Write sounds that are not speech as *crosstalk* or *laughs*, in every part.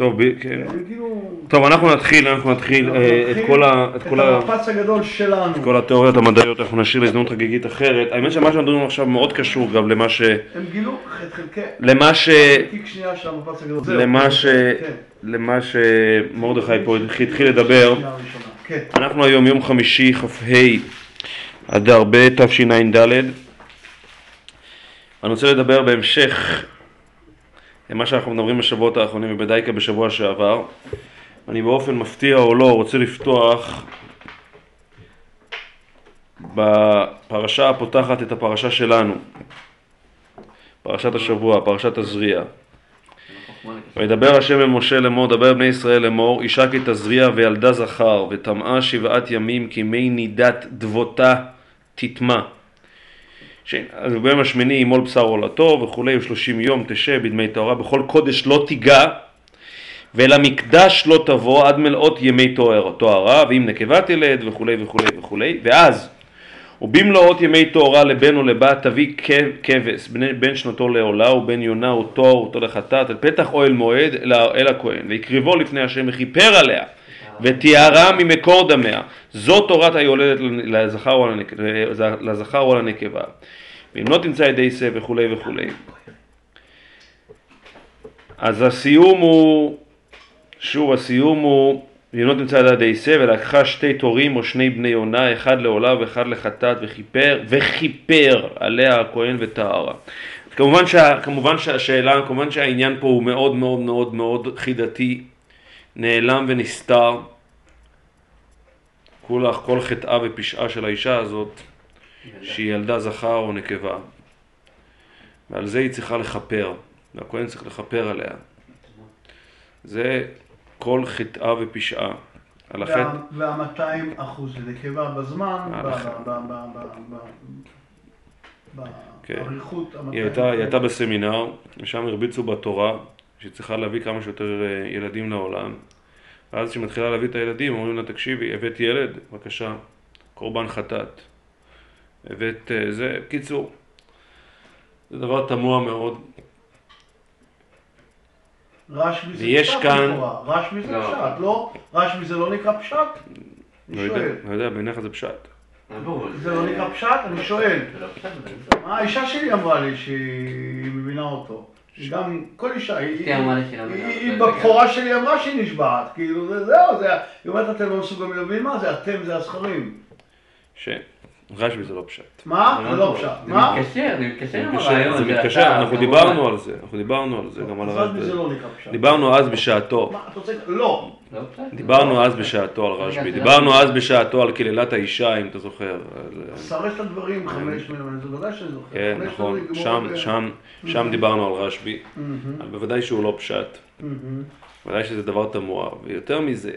טוב, כן. הם כאילו... טוב, אנחנו נתחיל, אנחנו נתחיל אה, את כל ה... את המפץ הגדול שלנו. את כל התיאוריות המדעיות אנחנו נשאיר להזדמנות חגיגית אחרת. האמת שמה שאנחנו מדברים עכשיו מאוד קשור גם למה ש... הם גילו את חלקי... למה ש... למה ש... כן. למה שמרדכי פה התחיל לדבר. כן. אנחנו היום יום חמישי, כ"ה אדר ב' תשע"ד. אני רוצה לדבר בהמשך למה שאנחנו מדברים בשבועות האחרונים ובדייקה בשבוע שעבר. אני באופן מפתיע או לא רוצה לפתוח בפרשה הפותחת את הפרשה שלנו, פרשת השבוע, פרשת תזריע. וידבר השם אל משה לאמור, דבר בני ישראל לאמור, אישה כי תזריע וילדה זכר, וטמאה שבעת ימים כי מי נידת דבותה תטמא. אז ביום השמיני ימול בשר עולתו וכולי, ושלושים יום תשב בדמי טהרה, בכל קודש לא תיגע, ואל המקדש לא תבוא עד מלאות ימי טהר- טהרה, ואם נקבה תלד וכולי וכולי וכולי, ואז ובמלאות ימי טהרה לבן או לבת תביא כבש בן, שנתו לעולה ובן יונה או תואר אותו לחטאת אל פתח אוהל מועד אל, הכהן. ויקריבו לפני השם וכיפר עליה וטיהרה ממקור דמיה. זו תורת היולדת לזכר או לנקבה ואם לא תמצא ידי שא וכולי וכולי אז הסיום הוא שוב הסיום הוא ואם לא תמצא ידי שא ולקחה שתי תורים או שני בני יונה אחד לעולה ואחד לחטאת וכיפר וכיפר עליה הכהן וטהרה. כמובן, שה, כמובן שהשאלה, כמובן שהעניין פה הוא מאוד מאוד מאוד מאוד חידתי, נעלם ונסתר. כולה כל חטאה ופשעה של האישה הזאת שהיא ילדה זכר או נקבה. ועל זה היא צריכה לכפר, והכהן צריך לכפר עליה. זה כל חטאה ופשעה. על החטא, וה-200 אחוז נקבה בזמן. באריכות. היא הייתה, היא הייתה בסמינר, ושם הרביצו בתורה, שהיא צריכה להביא כמה שיותר אה, ילדים לעולם. ואז כשהיא מתחילה להביא את הילדים, אומרים לה, תקשיבי, הבאת ילד? בבקשה, קורבן חטאת. הבאת אה, זה, קיצור, זה דבר תמוה מאוד. רשמי זה ויש פשט כאן- לכאורה. רשמי זה לא. פשט, לא? רשמי זה לא נקרא פשט? לא יודע. לא יודע, בעיניך זה פשט. זה לא נקרא פשט? אני שואל. מה האישה שלי אמרה לי שהיא מבינה אותו. גם, כל אישה, היא- לא. בבכורה שלי אמרה שהיא נשבעת, כאילו זה זהו, זה, היא אומרת אתם לא מסוגלים להבין מה זה, אתם זה הזכרים. שרשב"י זה לא פשט. מה? זה לא פשט. מה? זה מתקשר, זה מתקשר זה עם מתקשר, הרעיון. זה מתקשר, אנחנו. דיברנו על זה, אנחנו דיברנו על זה, גם על הרשב"י. זה לא נקרא פשט. דיברנו אז בשעתו. מה, אתה רוצה? לא. לא? דיברנו אז בשעתו על רשב"י, רגע, דיברנו אז בשעתו על קללת האישה, אם אתה זוכר. שרש את הדברים, חמש מהם, זה בוודאי שאני זוכר. כן, נכון, דברים, שם, גמור, שם, שם דיברנו על רשב"י, אבל בוודאי שהוא לא פשט, מהמם. בוודאי שזה דבר תמוה, ויותר מזה,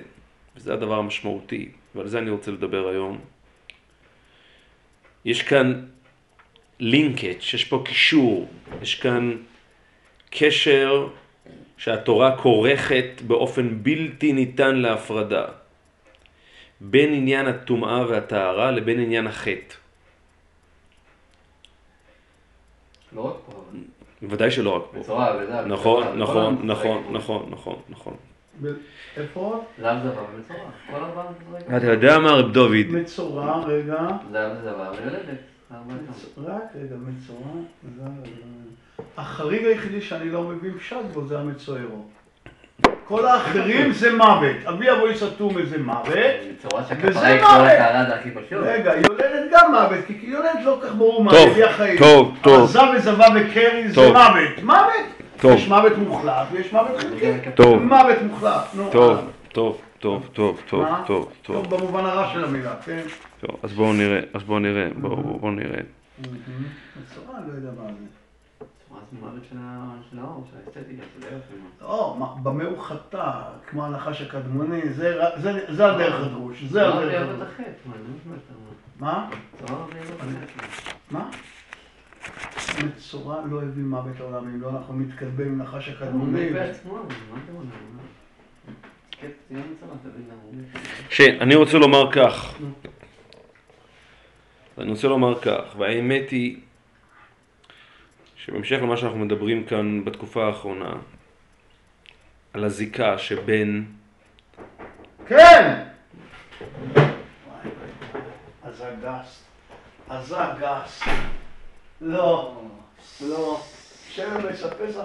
וזה הדבר המשמעותי, ועל זה אני רוצה לדבר היום, יש כאן לינקג', יש פה קישור, יש כאן קשר שהתורה כורכת באופן בלתי ניתן להפרדה בין עניין הטומאה והטהרה לבין עניין החטא. לא רק פה, בוודאי שלא רק פה. בצורה. נכון, בצורה, נכון, בכל נכון, המושגים. נכון, נכון, נכון. איפה? זבה. כל בצורה. אתה יודע מה רב דוד? מצורע, רגע. זבה ויולדת. רק רגע, מצורע. החריג היחידי שאני לא מבין פשט בו זה המצוערו. כל האחרים זה מוות. אבי אבוי סתום זה מוות. וזה היא מוות. רגע, יולדת גם מוות, כי יולדת לא כל כך ברור מה טוב, הביא החיים. טוב, טוב. זב וזבה וקרי זה. מוות. מוות. טוב. יש מוות מוחלט ויש מוות חלקי. טוב. מוות מוחלט. נו, טוב. טוב, טוב, טוב, טוב, מה? טוב, טוב, טוב במובן הרע של המילה, כן? טוב, אז בואו נראה, אז בואו נראה, בואו בואו נראה. מצורע, לא יודע מה זה. במה הוא חטא, כמו הנחש הקדמוני, זה הדרך הדרוש, זה צורה הדרך הדרוש. מה, מה מצורע לא הביא מוות לעולם, אם לא אנחנו מתכתבים עם נחש הקדמוני. שאני רוצה לומר כך, אני רוצה לומר כך, והאמת היא שבהמשך למה שאנחנו מדברים כאן בתקופה האחרונה, על הזיקה שבין כן! אז הגס, אז הגס. לא, לא. שמן פסח.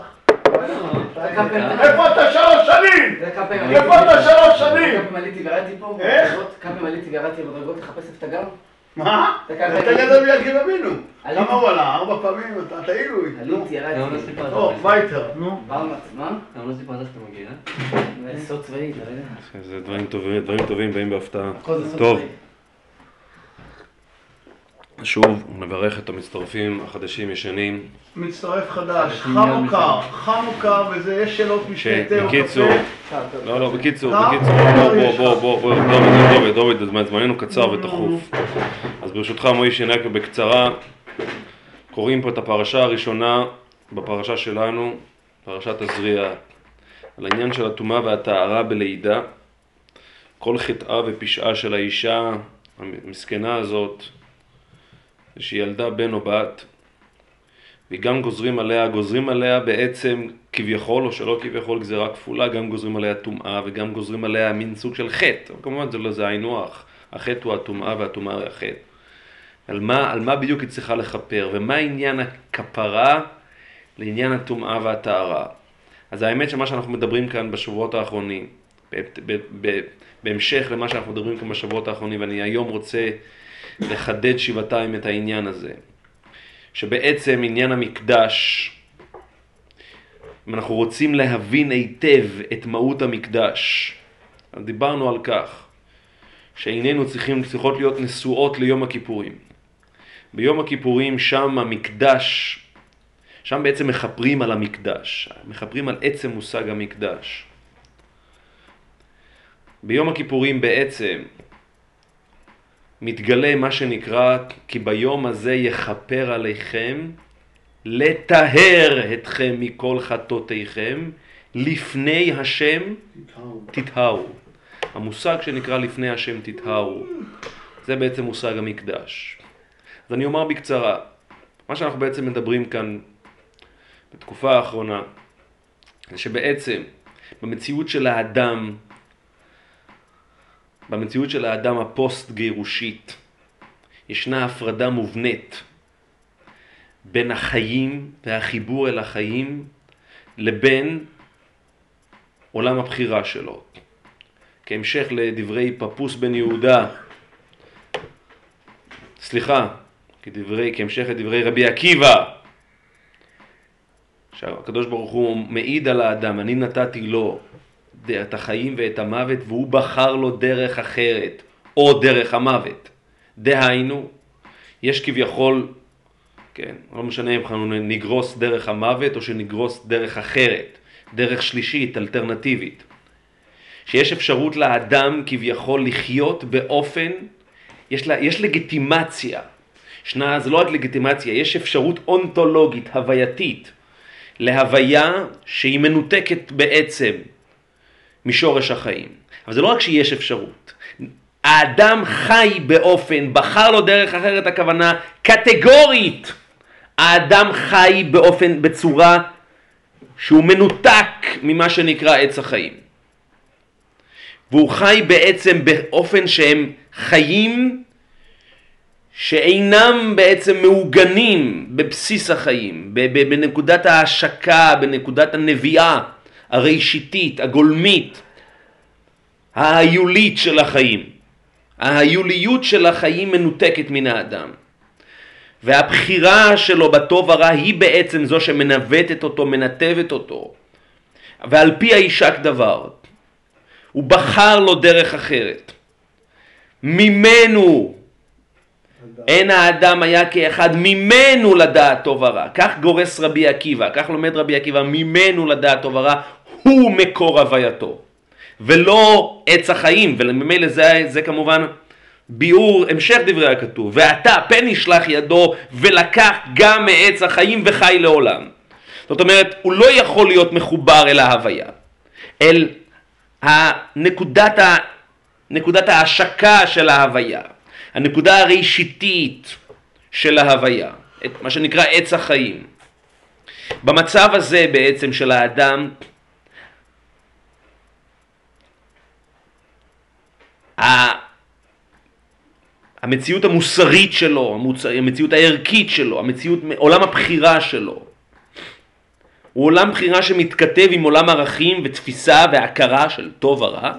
איפה אתה שלוש שנים? איפה אתה שלוש שנים? כמה עליתי וירדתי פה? איך? כמה עליתי וירדתי בדרגות לחפש איפה אתה גר? מה? אתה גדול מיד אבינו. עליתי. כמה הוא עלה? ארבע פעמים? אתה אתה עילוי. עליתי, לא ירדתי. סיפרת. טוב, וייטר, נו. ברמת, מה? גם לא סיפרת שאתה מגיע, אה? זה סוד צבאי, אתה לא יודע. זה דברים טובים, דברים טובים באים בהפתעה. טוב. שוב, נברך את המצטרפים החדשים ישנים. מצטרף חדש, חנוכה, חנוכה, וזה יש שאלות או שבקיצור, קפה. לא, לא, בקיצור, בקיצור, בוא, יש בוא. בוא, בוא, דוד, דוד, דוד, זמננו קצר ותכוף. אז ברשותך, מוישי נקה בקצרה, קוראים פה את הפרשה הראשונה בפרשה שלנו, פרשת תזריע, על העניין של הטומאה והטהרה בלידה. כל חטאה ופשעה של האישה המסכנה הזאת, זה שהיא ילדה בן או בת, וגם גוזרים עליה, גוזרים עליה בעצם כביכול, או שלא כביכול, גזירה כפולה, גם גוזרים עליה טומאה וגם גוזרים עליה מין סוג של חטא. כמובן זה לא זה היינו הך, החטא הוא הטומאה והטומאה היא החטא. על מה, על מה בדיוק היא צריכה לכפר, ומה עניין הכפרה לעניין הטומאה והטהרה. אז האמת שמה שאנחנו מדברים כאן בשבועות האחרונים, בהמשך למה שאנחנו מדברים כאן בשבועות האחרונים, ואני היום רוצה לחדד שבעתיים את העניין הזה, שבעצם עניין המקדש, אם אנחנו רוצים להבין היטב את מהות המקדש, דיברנו על כך שעינינו צריכים, צריכות להיות נשואות ליום הכיפורים. ביום הכיפורים שם המקדש, שם בעצם מכפרים על המקדש, מכפרים על עצם מושג המקדש. ביום הכיפורים בעצם מתגלה מה שנקרא כי ביום הזה יכפר עליכם לטהר אתכם מכל חטאותיכם לפני השם תטהרו. המושג שנקרא לפני השם תטהרו זה בעצם מושג המקדש. אז אני אומר בקצרה, מה שאנחנו בעצם מדברים כאן בתקופה האחרונה זה שבעצם במציאות של האדם במציאות של האדם הפוסט גירושית ישנה הפרדה מובנית בין החיים והחיבור אל החיים לבין עולם הבחירה שלו. כהמשך לדברי פפוס בן יהודה, סליחה, כדברי, כהמשך לדברי רבי עקיבא, שהקדוש ברוך הוא מעיד על האדם, אני נתתי לו את החיים ואת המוות והוא בחר לו דרך אחרת או דרך המוות. דהיינו, יש כביכול, כן, לא משנה אם אנחנו נגרוס דרך המוות או שנגרוס דרך אחרת, דרך שלישית, אלטרנטיבית. שיש אפשרות לאדם כביכול לחיות באופן, יש, לה, יש לגיטימציה. ישנה, זה לא רק לגיטימציה, יש אפשרות אונתולוגית, הווייתית, להוויה שהיא מנותקת בעצם משורש החיים. אבל זה לא רק שיש אפשרות. האדם חי באופן, בחר לו דרך אחרת, הכוונה קטגורית. האדם חי באופן, בצורה שהוא מנותק ממה שנקרא עץ החיים. והוא חי בעצם באופן שהם חיים שאינם בעצם מעוגנים בבסיס החיים, בנקודת ההשקה, בנקודת הנביאה הראשיתית, הגולמית, ההיולית של החיים. ההיוליות של החיים מנותקת מן האדם. והבחירה שלו בטוב הרע היא בעצם זו שמנווטת אותו, מנתבת אותו. ועל פי הישק דבר. הוא בחר לו דרך אחרת. ממנו אין האדם היה כאחד ממנו לדעת טוב ורע. כך גורס רבי עקיבא, כך לומד רבי עקיבא, ממנו לדעת טוב ורע, הוא מקור הווייתו. ולא עץ החיים, וממילא זה, זה כמובן ביאור המשך דברי הכתוב. ועתה פן ישלח ידו ולקח גם מעץ החיים וחי לעולם. זאת אומרת, הוא לא יכול להיות מחובר אל ההוויה, אל הנקודת, ה, נקודת ההשקה של ההוויה. הנקודה הראשיתית של ההוויה, את מה שנקרא עץ החיים. במצב הזה בעצם של האדם, המציאות המוסרית שלו. המציאות הערכית שלו, המציאות, עולם הבחירה שלו. הוא עולם בחירה שמתכתב עם עולם ערכים ותפיסה והכרה של טוב ורע,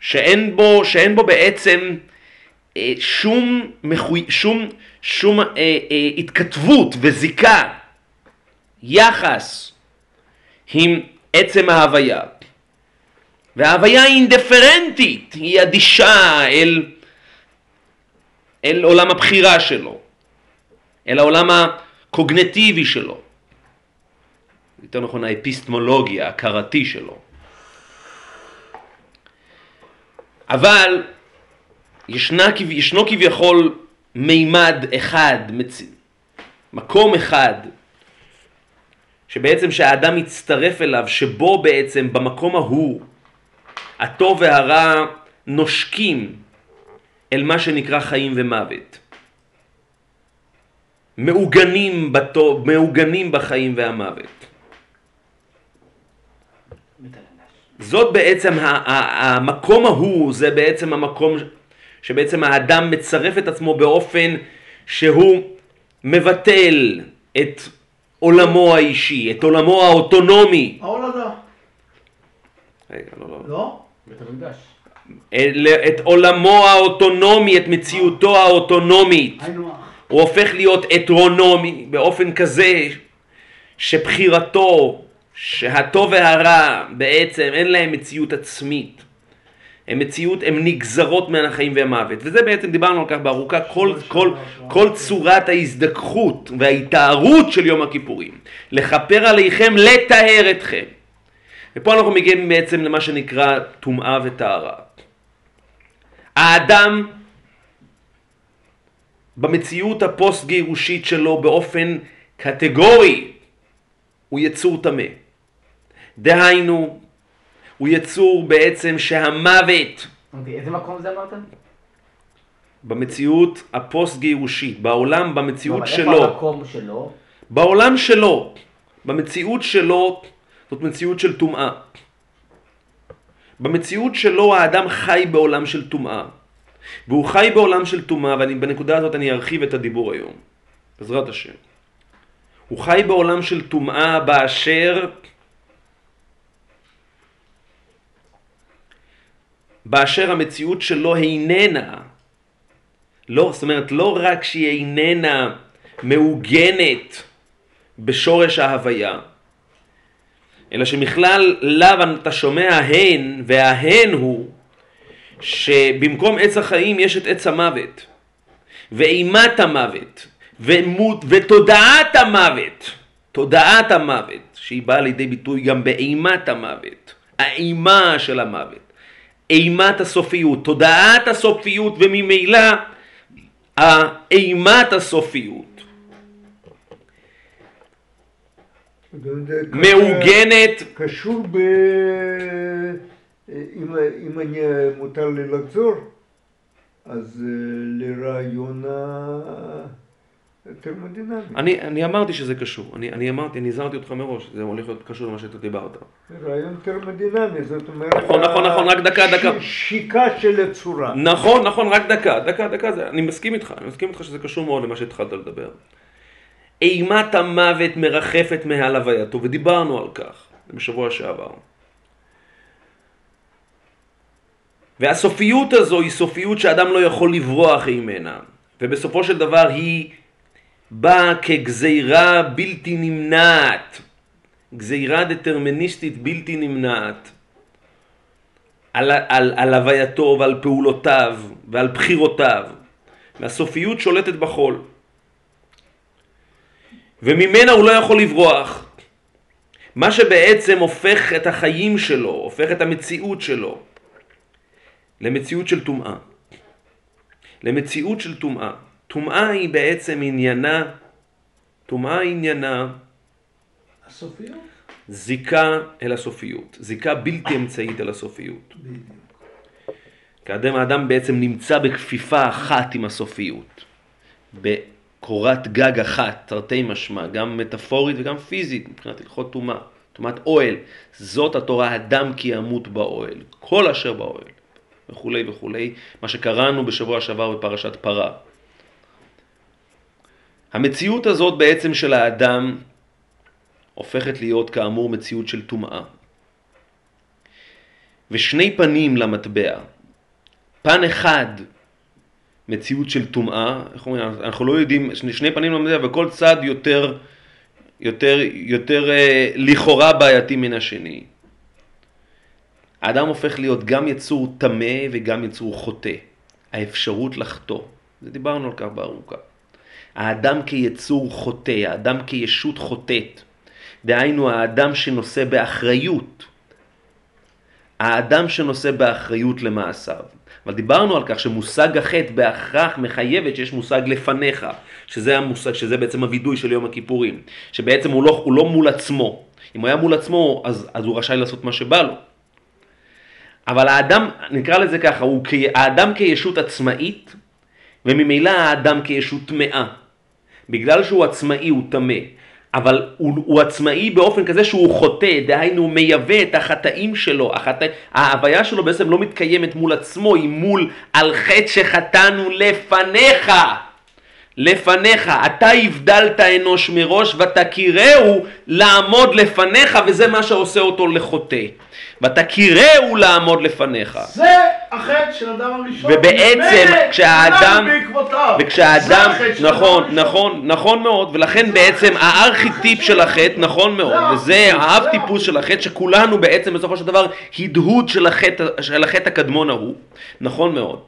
שאין בו, שאין בו בעצם אה, שום, מחוי, שום, שום אה, אה, התכתבות וזיקה, יחס עם עצם ההוויה. וההוויה היא היא אדישה אל, אל עולם הבחירה שלו, אל העולם הקוגנטיבי שלו, יותר נכון האפיסטמולוגיה, ההכרתי שלו. אבל ישנה, ישנו כביכול מימד אחד, מצ... מקום אחד, שבעצם שהאדם מצטרף אליו, שבו בעצם במקום ההוא הטוב והרע נושקים אל מה שנקרא חיים ומוות. מעוגנים, בטוב, מעוגנים בחיים והמוות. זאת בעצם, המקום ההוא זה בעצם המקום שבעצם האדם מצרף את עצמו באופן שהוא מבטל את עולמו האישי, את עולמו האוטונומי. ההולדה. רגע, לא, לא. לא? המקדש. את עולמו האוטונומי, את מציאותו האוטונומית. הוא הופך להיות הטרונומי באופן כזה שבחירתו, שהטוב והרע בעצם אין להם מציאות עצמית. הם מציאות, הם נגזרות מן החיים והמוות. וזה בעצם, דיברנו על כך בארוכה, כל, כל, כל צורת ההזדככות וההתארות של יום הכיפורים. לכפר עליכם, לטהר אתכם. ופה אנחנו מגיעים בעצם למה שנקרא טומאה וטהרה. האדם במציאות הפוסט גירושית שלו באופן קטגורי הוא יצור טמא. דהיינו, הוא יצור בעצם שהמוות אוקיי, איזה מקום זה אמרתם? במציאות הפוסט גירושית, בעולם, במציאות אבל שלו, איפה המקום שלו? בעולם שלו, במציאות שלו, זאת מציאות של טומאה. במציאות שלו האדם חי בעולם של טומאה. והוא חי בעולם של טומאה, ובנקודה הזאת אני ארחיב את הדיבור היום, בעזרת השם. הוא חי בעולם של טומאה באשר באשר המציאות שלו איננה, לא, זאת אומרת, לא רק שהיא איננה מעוגנת בשורש ההוויה, אלא שמכלל לאו אתה שומע הן, וההן הוא שבמקום עץ החיים יש את עץ המוות, ואימת המוות, ומות, ותודעת המוות, תודעת המוות, שהיא באה לידי ביטוי גם באימת המוות, האימה של המוות, אימת הסופיות, תודעת הסופיות, וממילא אימת הסופיות. מעוגנת, קשור ב... אם, אם אני, מותר לי לחזור, אז אה, לרעיון הטרמודינמי. אני, אני אמרתי שזה קשור, אני, אני אמרתי, אני הזהרתי אותך מראש, זה הולך להיות קשור למה שאתה דיברת. רעיון טרמודינמי, זאת אומרת... נכון, נכון, נכון, רק דקה, דקה. ש- שיקה של הצורה. נכון, נכון, רק דקה, דקה, דקה, זה, אני מסכים איתך, אני מסכים איתך שזה קשור מאוד למה שהתחלת לדבר. אימת המוות מרחפת מעל הווייתו, ודיברנו על כך בשבוע שעבר. והסופיות הזו היא סופיות שאדם לא יכול לברוח ממנה, ובסופו של דבר היא באה כגזירה בלתי נמנעת, גזירה דטרמיניסטית בלתי נמנעת, על, על, על הווייתו ועל פעולותיו ועל בחירותיו, והסופיות שולטת בחול. וממנה הוא לא יכול לברוח. מה שבעצם הופך את החיים שלו, הופך את המציאות שלו, למציאות של טומאה. למציאות של טומאה. טומאה היא בעצם עניינה, טומאה עניינה הסופיות? זיקה אל הסופיות, זיקה בלתי אמצעית אל הסופיות. בדיוק. כאדם האדם בעצם נמצא בכפיפה אחת עם הסופיות, בקורת גג אחת, תרתי משמע, גם מטאפורית וגם פיזית מבחינת הלכות טומאה, אומרת אוהל, זאת התורה, אדם כי ימות באוהל, כל אשר באוהל, וכולי וכולי, מה שקראנו בשבוע שעבר בפרשת פרה. המציאות הזאת בעצם של האדם הופכת להיות כאמור מציאות של טומאה. ושני פנים למטבע. פן אחד, מציאות של טומאה, איך אומרים, אנחנו לא יודעים, שני, פנים למטבע וכל צד יותר, יותר, יותר אה, לכאורה בעייתי מן השני. האדם הופך להיות גם יצור טמא וגם יצור חוטא. האפשרות לחטוא. זה דיברנו על כך בארוכה. האדם כיצור חוטא, האדם כישות חוטאת. דהיינו האדם שנושא באחריות. האדם שנושא באחריות למעשיו. אבל דיברנו על כך שמושג החטא בהכרח מחייבת שיש מושג לפניך, שזה המושג, שזה בעצם הווידוי של יום הכיפורים, שבעצם הוא לא, הוא לא מול עצמו. אם הוא היה מול עצמו, אז, אז הוא רשאי לעשות מה שבא לו. אבל האדם, נקרא לזה ככה, הוא, האדם כישות עצמאית, וממילא האדם כישות טמאה. בגלל שהוא עצמאי הוא טמא, אבל הוא, הוא עצמאי באופן כזה שהוא חוטא, דהיינו הוא מייבא את החטאים שלו, החטא, ההוויה שלו בעצם לא מתקיימת מול עצמו, היא מול על חטא שחטאנו לפניך. לפניך, אתה הבדלת אנוש מראש ותכירהו לעמוד לפניך וזה מה שעושה אותו לחוטא. ותכירהו לעמוד לפניך. זה החטא של אדם הראשון. ובעצם כשהאדם, וכשהאדם, נכון. נכון, נכון מאוד, ולכן בעצם הארכיטיפ של החטא, נכון מאוד, זה וזה האב טיפוס של החטא, שכולנו בעצם בסופו של דבר הדהוד של החטא הקדמון ההוא, נכון מאוד.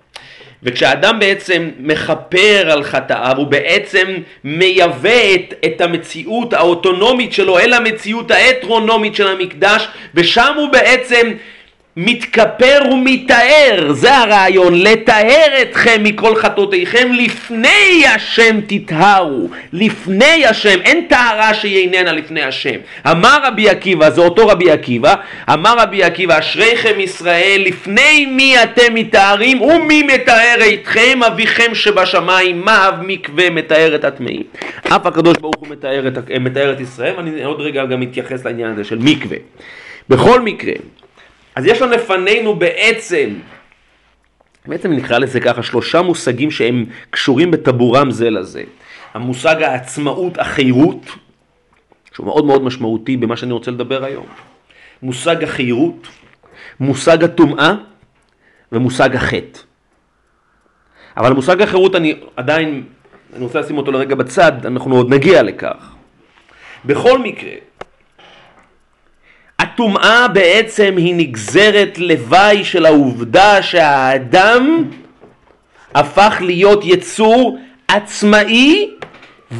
וכשאדם בעצם מכפר על חטאיו, הוא בעצם מייבא את, את המציאות האוטונומית שלו אל המציאות ההטרונומית של המקדש, ושם הוא בעצם מתכפר ומתאר, זה הרעיון, לתאר אתכם מכל חטאותיכם לפני השם תטהרו, לפני השם, אין טהרה שהיא איננה לפני השם. אמר רבי עקיבא, זה אותו רבי עקיבא, אמר רבי עקיבא, אשריכם ישראל, לפני מי אתם מתארים ומי מתאר אתכם, אביכם שבשמיים, מה אב מקווה מתאר את הטמאים. אף הקדוש ברוך הוא מתאר את, את ישראל, ואני עוד רגע גם מתייחס לעניין הזה של מקווה. בכל מקרה, אז יש לנו לפנינו בעצם, בעצם נקרא לזה ככה, שלושה מושגים שהם קשורים בטבורם זה לזה. המושג העצמאות, החירות, שהוא מאוד מאוד משמעותי במה שאני רוצה לדבר היום. מושג החירות, מושג הטומאה ומושג החטא. אבל מושג החירות אני עדיין, אני רוצה לשים אותו לרגע בצד, אנחנו עוד נגיע לכך. בכל מקרה, הטומאה בעצם היא נגזרת לוואי של העובדה שהאדם הפך להיות יצור עצמאי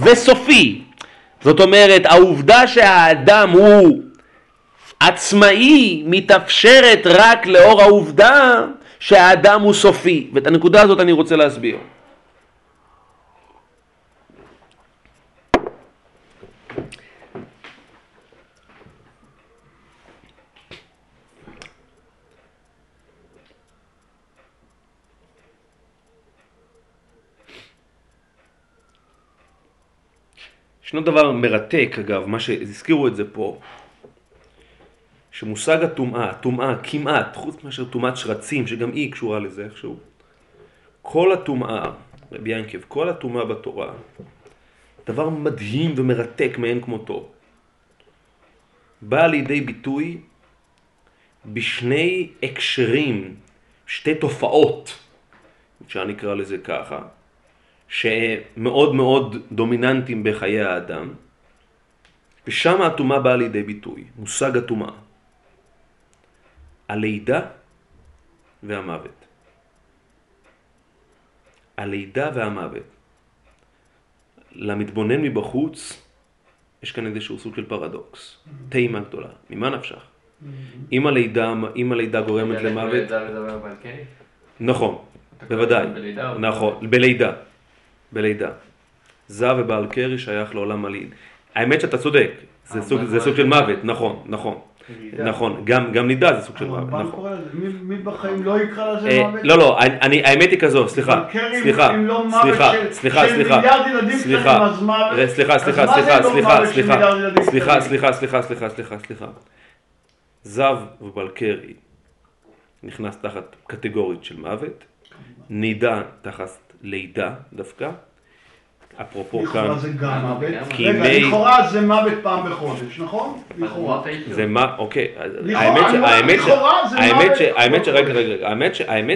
וסופי. זאת אומרת, העובדה שהאדם הוא עצמאי מתאפשרת רק לאור העובדה שהאדם הוא סופי. ואת הנקודה הזאת אני רוצה להסביר. ישנו דבר מרתק אגב, מה שהזכירו את זה פה, שמושג הטומאה, טומאה כמעט, חוץ מאשר טומאת שרצים, שגם היא קשורה לזה איכשהו, כל הטומאה, רבי ינקב, כל הטומאה בתורה, דבר מדהים ומרתק מאין כמותו, בא לידי ביטוי בשני הקשרים, שתי תופעות, אפשר נקרא לזה ככה, שמאוד מאוד דומיננטיים בחיי האדם, ושם הטומאה באה לידי ביטוי, מושג הטומאה. הלידה והמוות. הלידה והמוות. למתבונן מבחוץ, יש כאן איזשהו סוג של פרדוקס, טעימה גדולה. ממה נפשך? אם הלידה, אם הלידה גורמת למוות? נכון, בוודאי, בלידה נכון, בלידה, בלידה. זב ובעל קרי שייך לעולם מלין. האמת שאתה צודק, זה אה, סוג, זה סוג של? מוות, נכון, נכון. נכון, גם גם נידה זה סוג של מוות, הרמב"ם נכון. מי- מי בחיים לא יקרא לזה אה, מוות? לא, לא, אני- האמת היא כזו, סליחה, סליחה, סליחה, סליחה, סליחה, סליחה, סליחה, סליחה, סליחה, סליחה, סליחה, סליחה? סליחה, סליחה, סליחה, סליחה, סליחה. זב ובלקרי נכנס תחת קטגורית של מוות, נידה תחת לידה דווקא, אפרופו כאן, לכאורה זה גם? מוות. כי רגע, לכאורה זה מוות פעם בחודש, נכון? לכאורה. זה מה, אוקיי, האמת ש- האמת רגע,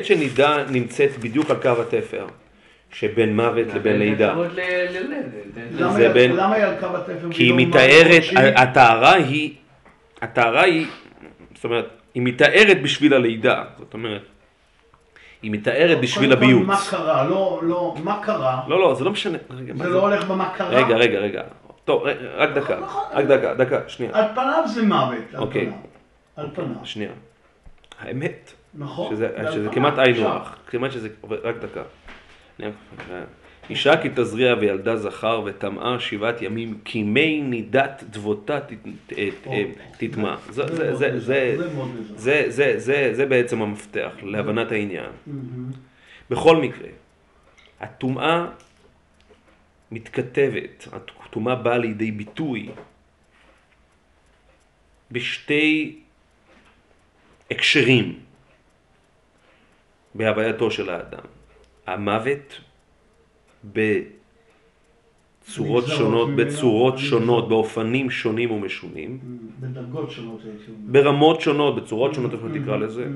שנידה נמצאת בדיוק על קו התפר שבין מוות לבין לידה. למה היא- על קו התפר? כי היא לא מתארת? הטהרה היא, הטהרה היא, זאת אומרת, היא מתארת בשביל הלידה, זאת אומרת, היא מתארת בשביל הביוץ. מה קרה? לא, לא, מה קרה? לא, לא, זה לא משנה. רגע, זה לא הולך במה קרה? רגע, רגע, רגע. טוב, רק דקה, נכון, רק דקה, דקה, שנייה. על פניו זה מוות. על אוקיי. פניו. על פניו. שנייה. האמת, נכון. שזה, שזה כמעט היינו עכשיו. הך, כמעט שזה, רק דקה. אישה כי תזריע וילדה זכר וטמאה שבעת ימים כי מי נידת דבותה תטמע. זה- בעצם המפתח להבנת העניין. מהמם. בכל מקרה, הטומאה מתכתבת, הטומאה באה לידי ביטוי בשתי הקשרים בהווייתו של האדם. המוות בצורות שונות, בצורות. שונות, באופנים שונים ומשונים, בדרגות שונות. ברמות שונות, בצורות שונות, איך נקרא לזה.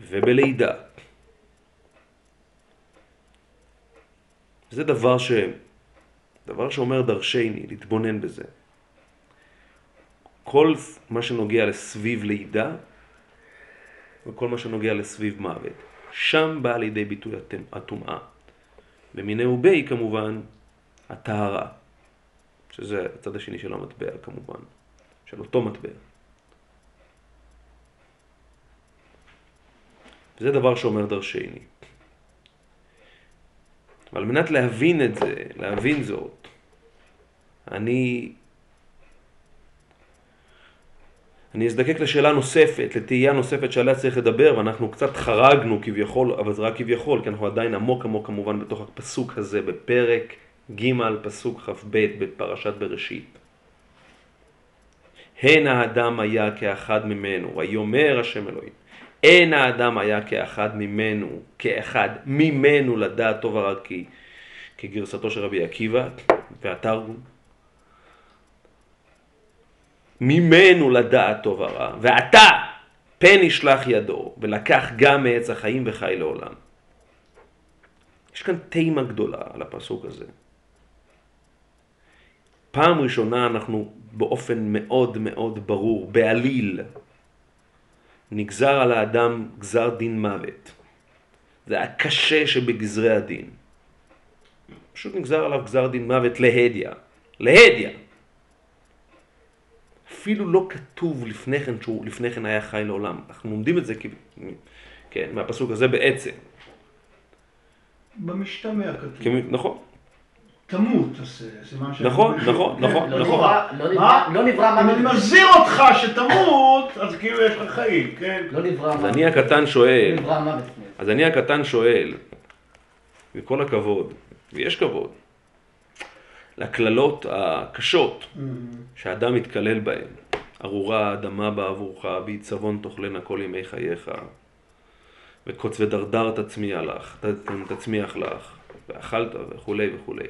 ובלידה. זה דבר ש... דבר שאומר דרשני, להתבונן בזה. כל מה שנוגע לסביב לידה, וכל מה שנוגע לסביב מוות, שם באה לידי ביטוי הטומאה. במיני ובי כמובן, הטהרה, שזה הצד השני של המטבע כמובן, של אותו מטבע. וזה דבר שאומר דרשני. ועל מנת להבין את זה, להבין זאת, אני, אני אזדקק לשאלה נוספת, לתהייה נוספת שעליה צריך לדבר, ואנחנו קצת חרגנו כביכול, אבל זה רק כביכול, כי אנחנו עדיין עמוק עמוק כמובן בתוך הפסוק הזה, בפרק ג' פסוק כ"ב בפרשת בראשית. הן האדם היה כאחד ממנו, ויאמר השם אלוהים. אין האדם היה כאחד ממנו, כאחד ממנו לדעת טוב ורע כי, כגרסתו של רבי עקיבא והתרגום. ממנו לדעת טוב ורע, ועתה פן ישלח ידו, ולקח גם מעץ החיים וחי לעולם. יש כאן תימה גדולה על הפסוק הזה. פעם ראשונה אנחנו באופן מאוד מאוד ברור, בעליל, נגזר על האדם גזר דין מוות. זה הקשה שבגזרי הדין. פשוט נגזר עליו גזר דין מוות להדיא. להדיא. אפילו לא כתוב לפני כן שהוא לפני כן היה חי לעולם. אנחנו לומדים את זה כי... כן, מהפסוק הזה בעצם. במשתמע כתוב. כי... נכון, תמות סימן שאני... נכון, נכון, נכון, לא נכון. נברא- לא מה? נברא- לא נברא אם אני. מזהיר אותך שתמות, אז כאילו יש לך חיים, כן? לא נברא אז מוות. אני הקטן שואל, לא. אז אני הקטן שואל, וכל הכבוד, ויש כבוד, לקללות הקשות שהאדם מתקלל בהן, ארורה האדמה בעבורך, בעיצבון תאכלנה כל ימי חייך, וקוץ ודרדר תצמיח לך, ת- תצמיח לך, ואכלת וכולי וכולי.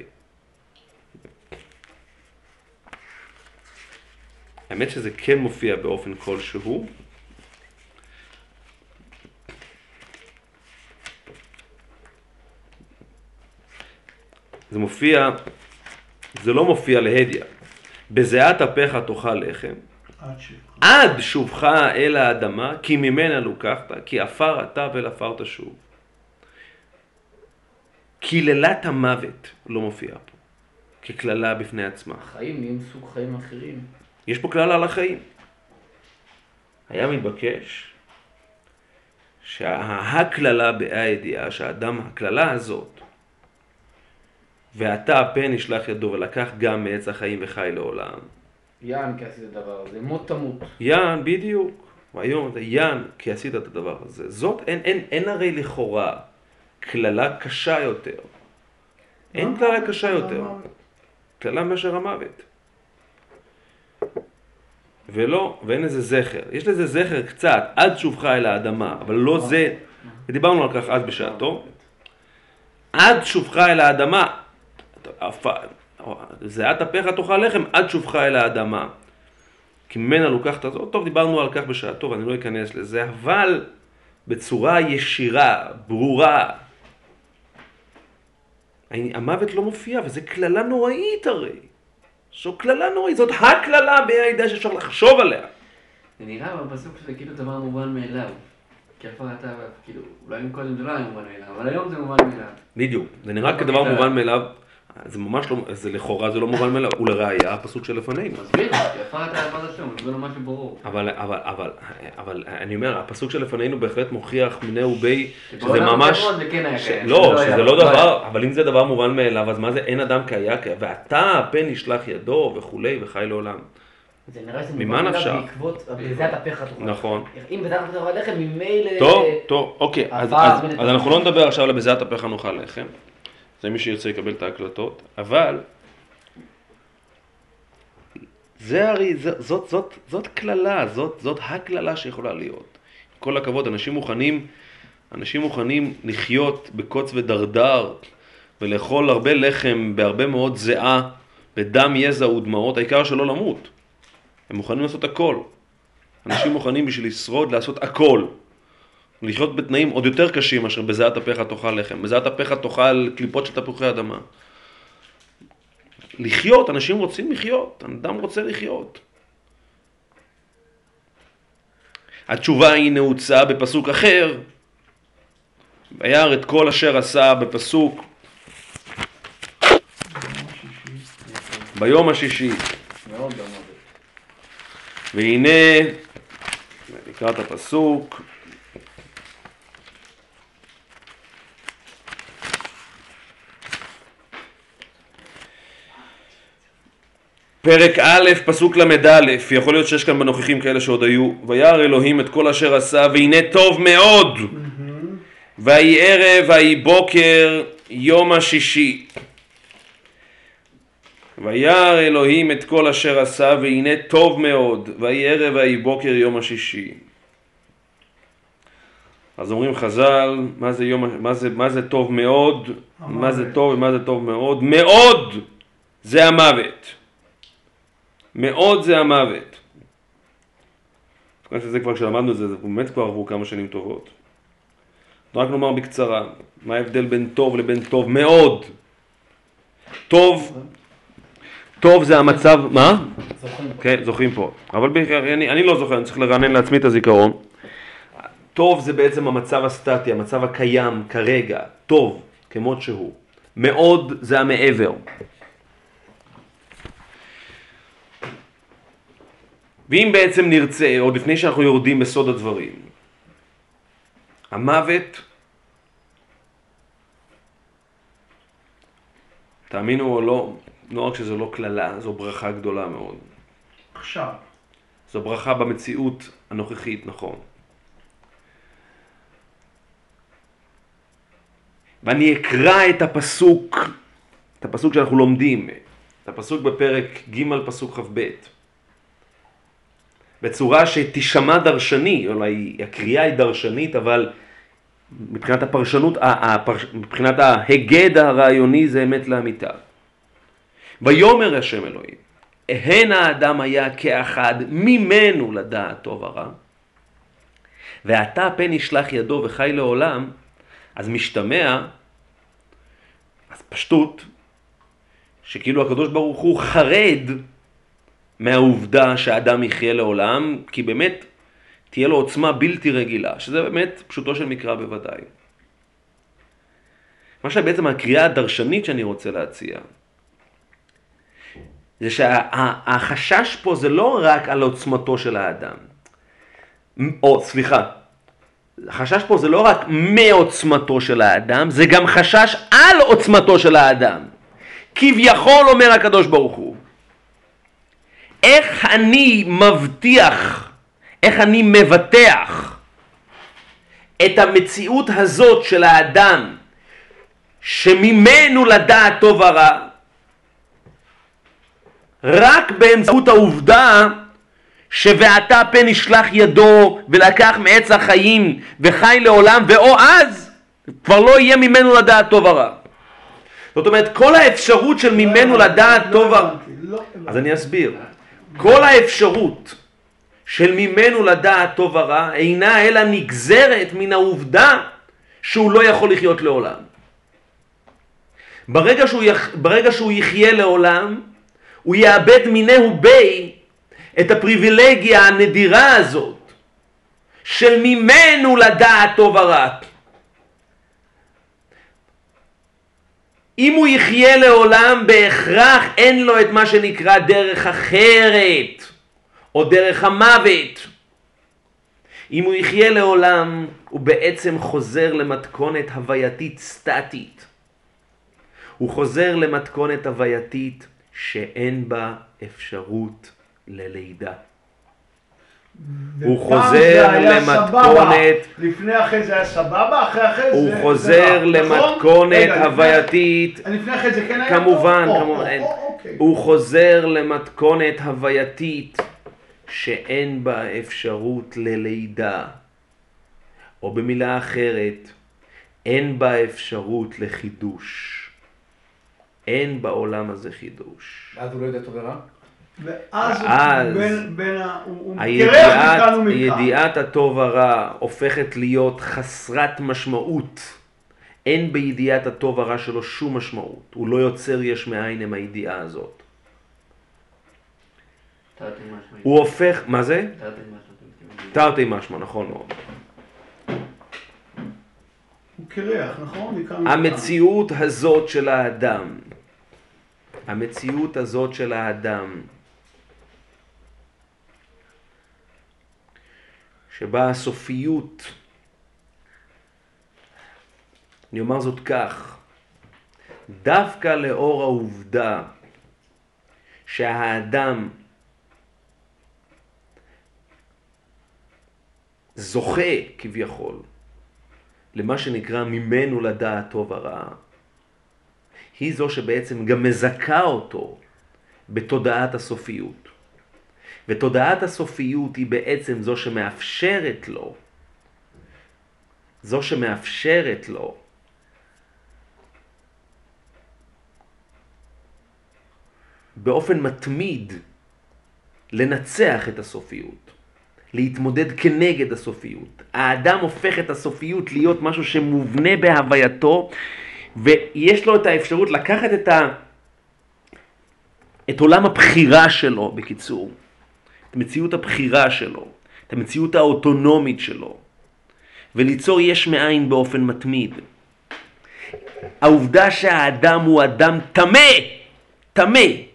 האמת שזה כן מופיע באופן כלשהו, זה מופיע, זה לא מופיע להדיא. בזיעת אפיך תאכל לחם, עד שובך אל האדמה, כי ממנה לוקחת, כי עפר אתה ולעפר תשוב. קללת המוות לא מופיעה פה, כקללה בפני עצמה. חיים נהיים סוג חיים אחרים. יש פה קללה על החיים. היה מתבקש שהקללה בה"א הידיעה, שהאדם, הקללה הזאת, ועתה הפן ישלח ידו ולקח גם מעץ החיים וחי לעולם, יען כי עשית הדבר הזה, מות תמות. יען, בדיוק. והיום זה יען כי עשית את הדבר הזה. זאת, אין, אין, אין הרי לכאורה קללה קשה יותר. אין קללה קשה יותר. קללה מאשר המוות. ולא, ואין לזה זכר. יש לזה זכר קצת, עד שובך אל האדמה, אבל לא זה, ודיברנו על כך אז בשעתו. עד שובך אל האדמה, זיעת אפיך תאכל לחם עד שובך אל האדמה. כי ממנה לוקחת זאת, טוב דיברנו על כך בשעתו ואני לא אכנס לזה, אבל בצורה ישירה, ברורה. המוות לא מופיע וזה קללה נוראית הרי. זו קללה נוראית, זאת הקללה בידי שאפשר לחשוב עליה. זה נראה בפסוק שזה כאילו דבר מובן מאליו. כי אף אתה, כאילו, אולי קודם זה לא היה מובן מאליו, אבל היום זה מובן מאליו. בדיוק, זה נראה כדבר מובן מאליו. זה ממש לא, זה לכאורה זה לא מובן מאליו, ולראיה הפסוק שלפנינו. מסביר, כי הפרת אהבת השם, זה לא משהו ברור. אבל, אבל, אבל, אבל אני אומר, הפסוק שלפנינו בהחלט מוכיח מיני ובי, שזה ממש, כן קיים, לא, שזה לא לא. דבר, אבל אם זה דבר מובן מאליו, אז מה זה אין אדם כהיה, ואתה פן ישלח ידו וכולי וחי לעולם. זה נראה שזה ממה נפשך? בעקבות, בזיעת אפיך תאכל. נכון. אם בזיעת אפיך תאכל לחם, ממילא... טוב, טוב, אוקיי, אז, אנחנו לא נדבר עכשיו על בזיעת אפיך נאכל לחם, זה מי שירצה יקבל את ההקלטות, אבל זה הרי, זאת, זאת, זאת קללה, זאת, זאת הקללה שיכולה להיות. כל הכבוד, אנשים מוכנים, אנשים מוכנים לחיות בקוץ ודרדר ולאכול הרבה לחם בהרבה מאוד זיעה, בדם, יזע ודמעות, העיקר שלא למות. הם מוכנים לעשות הכל. אנשים מוכנים בשביל לשרוד לעשות הכל. לחיות בתנאים עוד יותר קשים מאשר בזיעת אפיך תאכל לחם. בזיעת אפיך תאכל קליפות של תפוחי אדמה. לחיות, אנשים רוצים לחיות, אדם רוצה לחיות. התשובה היא נעוצה בפסוק אחר, וירא את כל אשר עשה בפסוק ביום השישי. והנה, נקרא את הפסוק, פרק א', פסוק ל"א, יכול להיות שיש כאן בנוכחים כאלה שעוד היו, וירא אלוהים את כל אשר עשה, והנה טוב מאוד, ויהי ערב, ויהי בוקר, יום השישי. וירא אלוהים את כל אשר עשה, והנה טוב מאוד, ויהי ערב, ויהי בוקר, יום השישי. אז אומרים חז"ל, מה זה, יום, מה זה, מה זה טוב מאוד, מה זה טוב ומה זה טוב מאוד, מאוד זה המוות. מאוד זה המוות. כיוון שזה כבר כשלמדנו את זה, זה באמת כבר עברו כמה שנים טובות. רק נאמר בקצרה, מה ההבדל בין טוב לבין טוב מאוד? טוב, טוב זה המצב, מה? זוכרים. כן, זוכרים פה. אבל אני, אני לא זוכר, אני צריך לרענן לעצמי את הזיכרון. טוב זה בעצם המצב הסטטי, המצב הקיים כרגע, טוב, כמות שהוא. מאוד זה המעבר. ואם בעצם נרצה, עוד לפני שאנחנו יורדים בסוד הדברים, המוות, תאמינו או לא, לא רק שזו לא קללה, זו ברכה גדולה מאוד. עכשיו, זו ברכה במציאות הנוכחית, נכון. ואני אקרא את הפסוק, את הפסוק שאנחנו לומדים, את הפסוק בפרק ג' פסוק כ"ב, בצורה שתישמע דרשני, אולי הקריאה היא דרשנית, אבל מבחינת הפרשנות, מבחינת ההיגד הרעיוני זה אמת לאמיתה. ויאמר השם אלוהים, הן האדם היה כאחד ממנו לדעת טוב ורע, ועתה פן ישלח ידו וחי לעולם, אז משתמע, אז פשטות, שכאילו הקדוש ברוך הוא חרד מהעובדה שהאדם יחיה לעולם, כי באמת תהיה לו עוצמה בלתי רגילה, שזה באמת פשוטו של מקרא בוודאי. מה שבעצם הקריאה הדרשנית שאני רוצה להציע, זה שהחשש פה זה לא רק על עוצמתו של האדם. או סליחה, החשש פה זה לא רק מעוצמתו של האדם, זה גם חשש על עוצמתו של האדם. כביכול אומר הקדוש ברוך הוא, איך אני מבטיח, איך אני מבטח את המציאות הזאת של האדם שממנו לדעת טוב ורע, רק באמצעות העובדה שוועתה פן ישלח ידו ולקח מעץ החיים וחי לעולם ואו אז כבר לא יהיה ממנו לדעת טוב ורע. זאת אומרת כל האפשרות של ממנו לדעת לא טוב ורע לא הבנתי. אז אני אסביר. כל האפשרות של ממנו לדעת טוב ורע אינה אלא נגזרת מן העובדה שהוא לא יכול לחיות לעולם. ברגע שהוא, יח... ברגע שהוא יחיה לעולם, הוא יאבד מינהו בי את הפריבילגיה הנדירה הזאת של ממנו לדעת טוב ורע. אם הוא יחיה לעולם, בהכרח אין לו את מה שנקרא דרך אחרת, או דרך המוות. אם הוא יחיה לעולם, הוא בעצם חוזר למתכונת הווייתית סטטית. הוא חוזר למתכונת הווייתית שאין בה אפשרות ללידה. הוא חוזר למתכונת-. לפני אחרי זה היה סבבה, אחרי אחרי זה... הוא חוזר רע, נכון? למתכונת הווייתית לפני אחרי זה כן היה כמובן, כמובן, או, אין. או, אוקיי. הוא חוזר למתכונת הווייתית שאין בה אפשרות ללידה, או במילה אחרת, אין בה אפשרות לחידוש. אין בעולם הזה חידוש. ואז הוא לא יודע טוב ורע? ואז אז בין, בין ה... הוא מכאן ומכאן. ידיעת הטוב הרע הופכת להיות חסרת משמעות. אין בידיעת הטוב הרע שלו שום משמעות. הוא לא יוצר יש מאין עם הידיעה הזאת. הוא הופך, מה זה? תרתי משמע, נכון מאוד. הוא קרח, נכון? המציאות הזאת של האדם, המציאות הזאת של האדם, שבה הסופיות, אני אומר זאת כך, דווקא לאור העובדה שהאדם זוכה כביכול למה שנקרא ממנו לדעת טוב ורע, היא זו שבעצם גם מזכה אותו בתודעת הסופיות. ותודעת הסופיות היא בעצם זו שמאפשרת לו, זו שמאפשרת לו באופן מתמיד לנצח את הסופיות. להתמודד כנגד הסופיות. האדם הופך את הסופיות להיות משהו שמובנה בהווייתו, ויש לו את האפשרות לקחת את, ה... את עולם הבחירה שלו, בקיצור, את מציאות הבחירה שלו, את המציאות האוטונומית שלו, וליצור יש מאין באופן מתמיד. העובדה שהאדם הוא אדם טמא, טמא,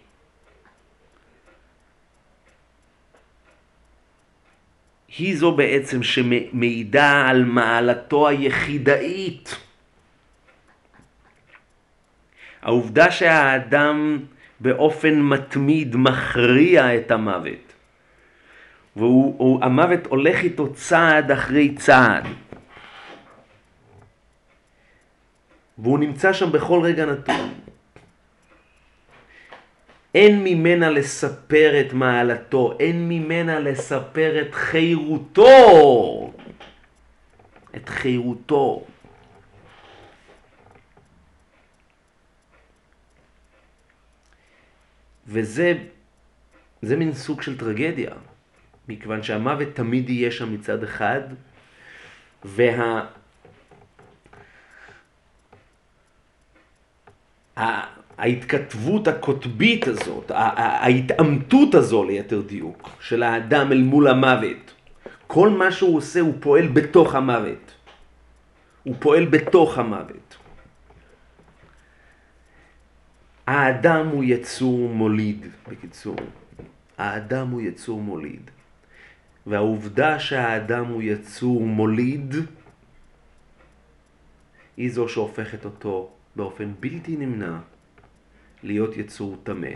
היא זו בעצם שמעידה על מעלתו היחידאית. העובדה שהאדם באופן מתמיד מכריע את המוות, והמוות הולך איתו צעד אחרי צעד, והוא נמצא שם בכל רגע נתון. אין ממנה לספר את מעלתו, אין ממנה לספר את חירותו. את חירותו. וזה זה מין סוג של טרגדיה, מכיוון שהמוות תמיד יהיה שם מצד אחד, וה... ההתכתבות הקוטבית הזאת, ההתעמתות הזו ליתר דיוק, של האדם אל מול המוות, כל מה שהוא עושה הוא פועל בתוך המוות. הוא פועל בתוך המוות. האדם הוא יצור מוליד, בקיצור. האדם הוא יצור מוליד. והעובדה שהאדם הוא יצור מוליד, היא זו שהופכת אותו באופן בלתי נמנע להיות יצור טמא.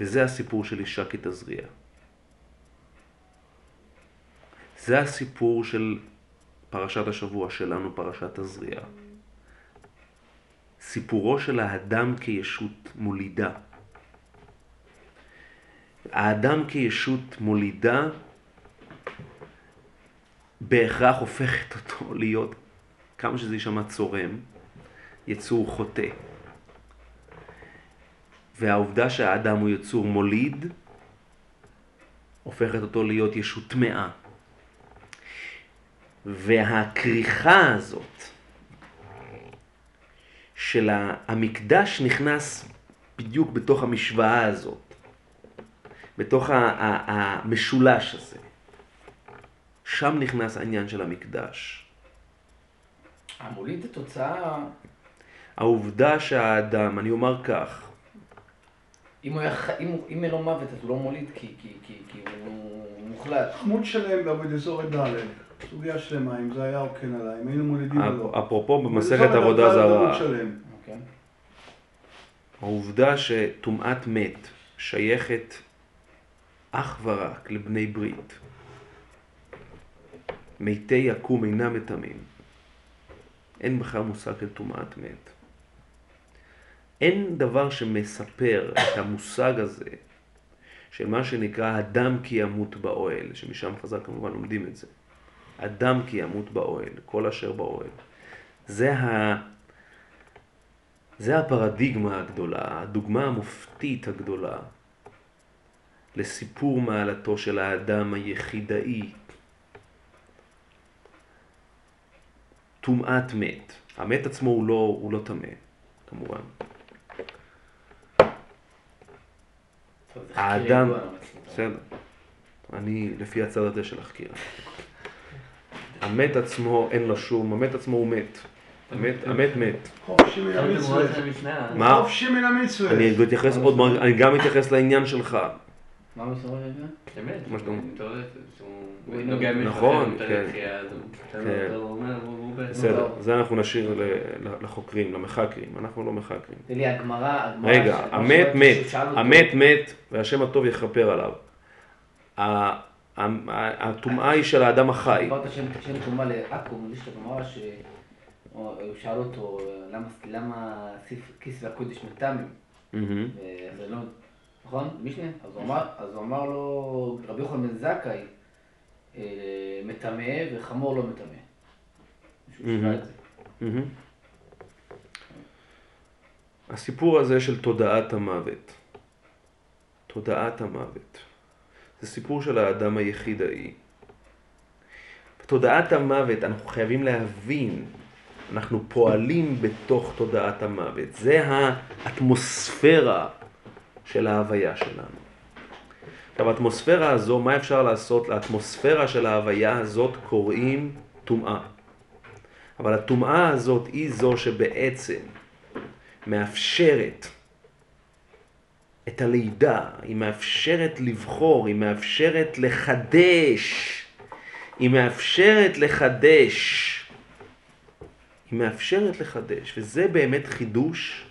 וזה הסיפור של אישה כתזריע. זה הסיפור של פרשת השבוע שלנו, פרשת תזריע. סיפורו של האדם כישות מולידה. האדם כישות מולידה בהכרח הופכת אותו *laughs* להיות, כמה שזה יישמע צורם, יצור חוטא. והעובדה שהאדם הוא יצור מוליד, הופכת אותו להיות ישות טמאה. והכריכה הזאת של המקדש נכנס בדיוק בתוך המשוואה הזאת, בתוך המשולש הזה. שם נכנס העניין של המקדש. המוליד זה תוצאה, העובדה שהאדם, אני אומר כך, אם הוא היה אם אם אין לו מוות אז הוא לא מוליד כי כי- כי- כי הוא מוחלט. עמוד שלם בעמוד אזור ד', סוגיה שלמה, אם זה היה או כן עליי, אם היינו מולידים או לא. אפרופו במסכת עבודה זרה, שלם. אוקיי. העובדה שטומאת מת שייכת אך ורק לבני ברית, מתי יקום אינם מטמאים, אין בכלל מושג של טומאת מת. אין דבר שמספר את המושג הזה של מה שנקרא אדם כי ימות באוהל, שמשם חז"ל כמובן לומדים את זה. אדם כי ימות באוהל, כל אשר באוהל. זה ה... זה הפרדיגמה הגדולה, הדוגמה המופתית הגדולה לסיפור מעלתו של האדם היחידאי. טומאת מת. המת עצמו הוא לא, הוא לא טמא, כמובן. טוב, האדם, בסדר. אני לפי הצד הזה של החקירה. המת עצמו אין לו שום, המת עצמו הוא מת. המת, המת מת. חופשי מן המצווה. מה? חופשי מן המצווה. אני גם אתייחס לעניין שלך. מה מסורת רגע? באמת, מה שאתה אומר. הוא נוגע במישהו נכון, אחר, כן. כן. בסדר, זה אנחנו נשאיר לחוקרים, למחקרים, אנחנו לא מחקרים. תראי, הגמרא, הגמרא... רגע, המת מת, המת מת, והשם הטוב יכפר עליו. הטומאה היא של האדם החי. דיברת שם שם תרומה לעכו, יש את הגמרא ש... הוא שאל אותו למה, כיס והקודש מהמם. וזה לא, נכון? משנה? אז הוא אמר, אז הוא אמר לו, רבי יוחנן בן זכאי אה, מטמא וחמור לא מטמא. הסיפור הזה של תודעת המוות, תודעת המוות, זה סיפור של האדם היחידאי. בתודעת המוות אנחנו חייבים להבין, אנחנו פועלים בתוך תודעת המוות. זה האטמוספירה של ההוויה שלנו. עכשיו, האטמוספירה הזו, מה אפשר לעשות לאטמוספירה של ההוויה הזאת קוראים טומאה. אבל הטומאה הזאת היא זו שבעצם מאפשרת את הלידה, היא מאפשרת לבחור, היא מאפשרת לחדש, היא מאפשרת לחדש, היא מאפשרת לחדש, וזה באמת חידוש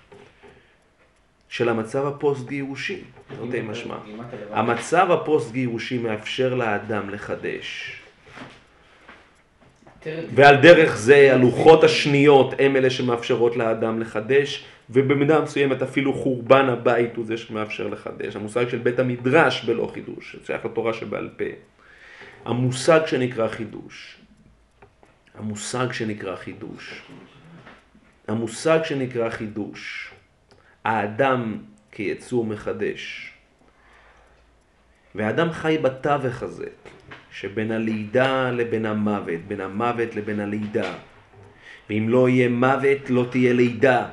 של המצב הפוסט-גירושי, תרתי משמע. המצב הפוסט-גירושי מאפשר לאדם לחדש. ועל דרך זה הלוחות השניות הם אלה שמאפשרות לאדם לחדש, ובמידה מסוימת אפילו חורבן הבית הוא זה שמאפשר לחדש. המושג של בית המדרש בלא חידוש, שייך לתורה שבעל פה. המושג שנקרא חידוש, המושג שנקרא חידוש, המושג שנקרא חידוש, האדם כיצור מחדש, והאדם חי בתווך הזה, שבין הלידה לבין המוות, בין המוות לבין הלידה. ואם לא יהיה מוות, לא תהיה לידה.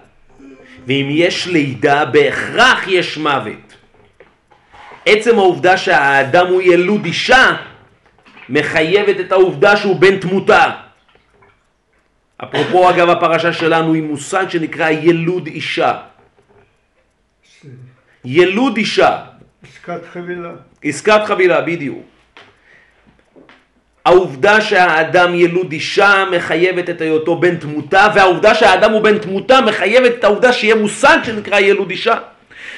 ואם יש לידה, בהכרח יש מוות. עצם העובדה שהאדם הוא ילוד אישה, מחייבת את העובדה שהוא בן תמותה. אפרופו אגב הפרשה שלנו היא מושג שנקרא ילוד אישה. ילוד אישה. עסקת חבילה. עסקת חבילה, בדיוק. העובדה שהאדם ילוד אישה מחייבת את היותו בן תמותה, והעובדה שהאדם הוא בן תמותה מחייבת את העובדה שיהיה מושג שנקרא ילוד אישה.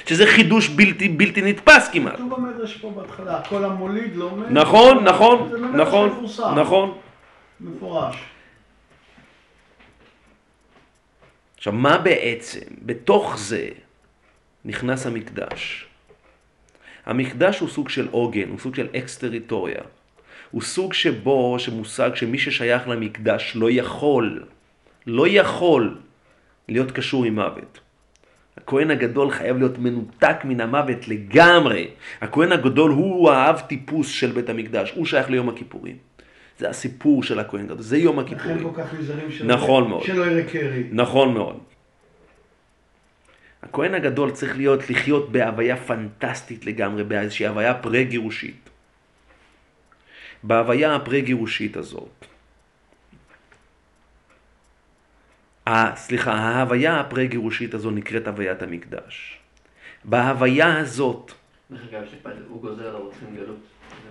שזה חידוש בלתי, בלתי נתפס כמעט. כתוב במדרש פה בהתחלה, כל המוליד לא מת. נכון, נכון, במדרש נכון, נכון. מפורש. עכשיו, מה בעצם? בתוך זה נכנס המקדש. המקדש הוא סוג של עוגן, הוא סוג של אקס-טריטוריה. הוא סוג שבו, שמושג שמי ששייך למקדש לא יכול, לא יכול להיות קשור עם מוות. הכהן הגדול חייב להיות מנותק מן המוות לגמרי. הכהן הגדול הוא האב טיפוס של בית המקדש, הוא שייך ליום הכיפורים. זה הסיפור של הכהן הגדול, זה יום לכן הכיפורים. כל כך נזהרים שלא נכון מאוד. שלא יראה קרי. נכון מאוד. הכהן הגדול צריך להיות, לחיות בהוויה פנטסטית לגמרי, באיזושהי הוויה פרה-גירושית. בהוויה הפרה-גירושית הזאת, סליחה, ההוויה הפרה-גירושית הזו נקראת הוויית המקדש. בהוויה הזאת, דרך אגב, שפעם הוא גוזר על הרוצחים גלות.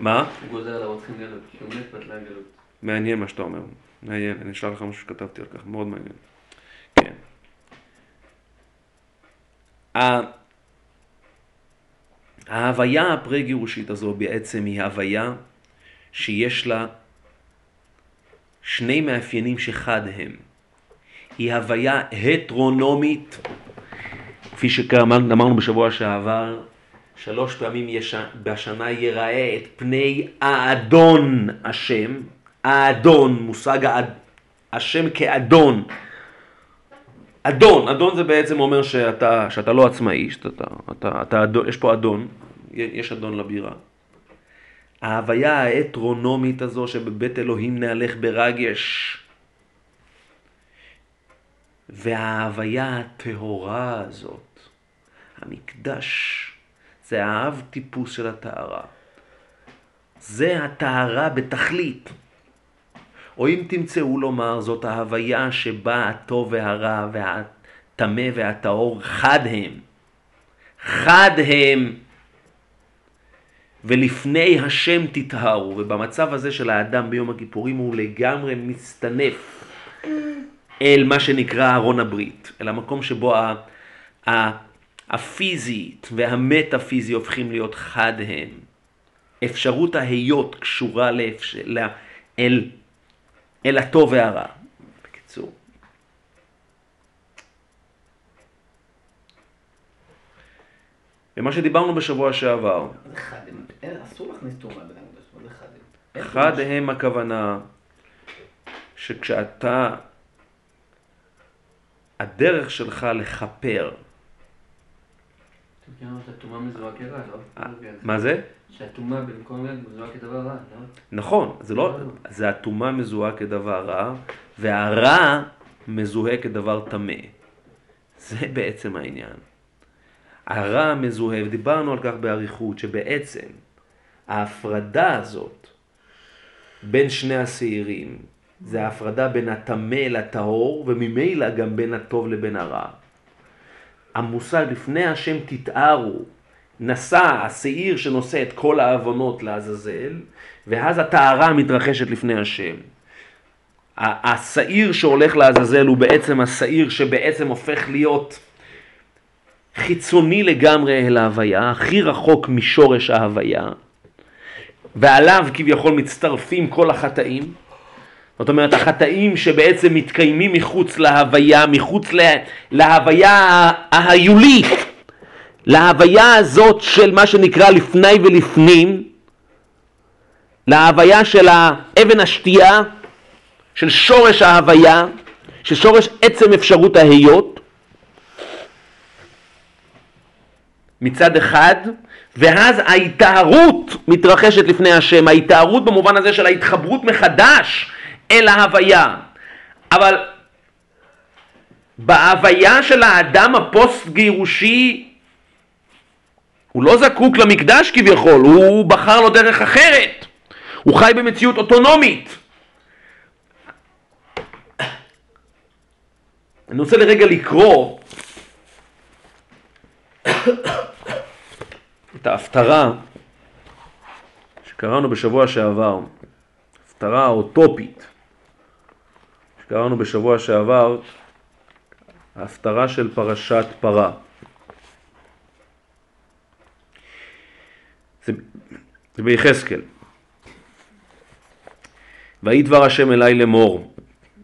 מה? הוא גוזר על הרוצחים גלות, כי הוא מת בטלה גלות. מעניין מה שאתה אומר, מעניין, אני אשלח לך משהו שכתבתי על כך, מאוד מעניין. כן. ה- ההוויה הפרה-גירושית הזו בעצם היא הוויה שיש לה שני מאפיינים שחד הם. היא הוויה הטרונומית, כפי שאמרנו בשבוע שעבר, שלוש פעמים יש, בשנה ייראה את פני האדון השם, האדון, מושג האד, השם כאדון. אדון, אדון זה בעצם אומר שאתה, שאתה לא עצמאי, שאתה, אתה, אתה, אתה אדון, יש פה אדון, יש אדון לבירה. ההוויה ההטרונומית הזו שבבית אלוהים נהלך ברגש. וההוויה הטהורה הזאת, המקדש, זה האב טיפוס של הטהרה. זה הטהרה בתכלית. או אם תמצאו לומר, זאת ההוויה שבה הטוב והרע והטמא והטהור חד הם. חד הם. ולפני השם תטהרו, ובמצב הזה של האדם ביום הכיפורים הוא לגמרי מצטנף אל מה שנקרא ארון הברית, אל המקום שבו ה- ה- הפיזית והמטאפיזי הופכים להיות חד הם. אפשרות ההיות קשורה לאפש... ל... אל... אל הטוב והרע. בקיצור. ומה שדיברנו בשבוע שעבר, אסור להכניס טומאה בבית המקדש, מה זה חדם? אין חד. הם הכוונה שכשאתה, הדרך שלך לכפר, לא? מה זה? שהטומאה במקום להיות מזוהה כדבר רע, לא? נכון, זה לא, זה הטומאה מזוהה כדבר רע, והרע מזוהה כדבר טמא. זה בעצם העניין. הרע מזוהה, ודיברנו על כך באריכות, שבעצם ההפרדה הזאת בין שני השעירים, זה ההפרדה בין הטמא לטהור, וממילא גם בין הטוב לבין הרע. המושג לפני השם תתארו, נשא השעיר שנושא את כל העוונות לעזאזל, ואז הטהרה מתרחשת לפני השם. השעיר שהולך לעזאזל הוא בעצם השעיר שבעצם הופך להיות חיצוני לגמרי אל ההוויה, הכי רחוק משורש ההוויה, ועליו כביכול מצטרפים כל החטאים. זאת אומרת, החטאים שבעצם מתקיימים מחוץ להוויה, מחוץ לה, להוויה ההיולית, להוויה הזאת של מה שנקרא לפני ולפנים, להוויה של האבן השתייה, של שורש ההוויה, של שורש עצם אפשרות ההיות, מצד אחד, ואז ההיטהרות מתרחשת לפני השם, ההיטהרות במובן הזה של ההתחברות מחדש אל ההוויה. אבל בהוויה של האדם הפוסט גירושי הוא לא זקוק למקדש כביכול, הוא בחר לו דרך אחרת. הוא חי במציאות אוטונומית. אני רוצה לרגע לקרוא את ההפטרה שקראנו בשבוע שעבר, ההפטרה האוטופית שקראנו בשבוע שעבר, ההפטרה של פרשת פרה. זה, ביחזקאל. ויהי דבר השם אליי לאמור,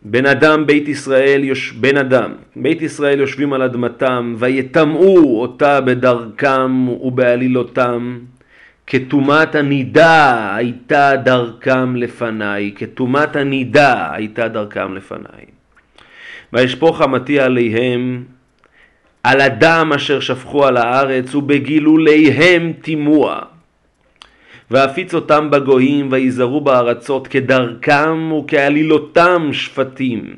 בן אדם בית ישראל, יוש... בן אדם, בית ישראל יושבים על אדמתם, ויטמאו אותה בדרכם ובעלילותם, כטומאת הנידה הייתה דרכם לפניי, כטומאת הנידה הייתה דרכם לפניי. וישפוך חמתי עליהם, על הדם אשר שפכו על הארץ, ובגילוליהם טימוה. ואפיץ אותם בגויים, ויזהרו בארצות כדרכם וכעלילותם שפטים.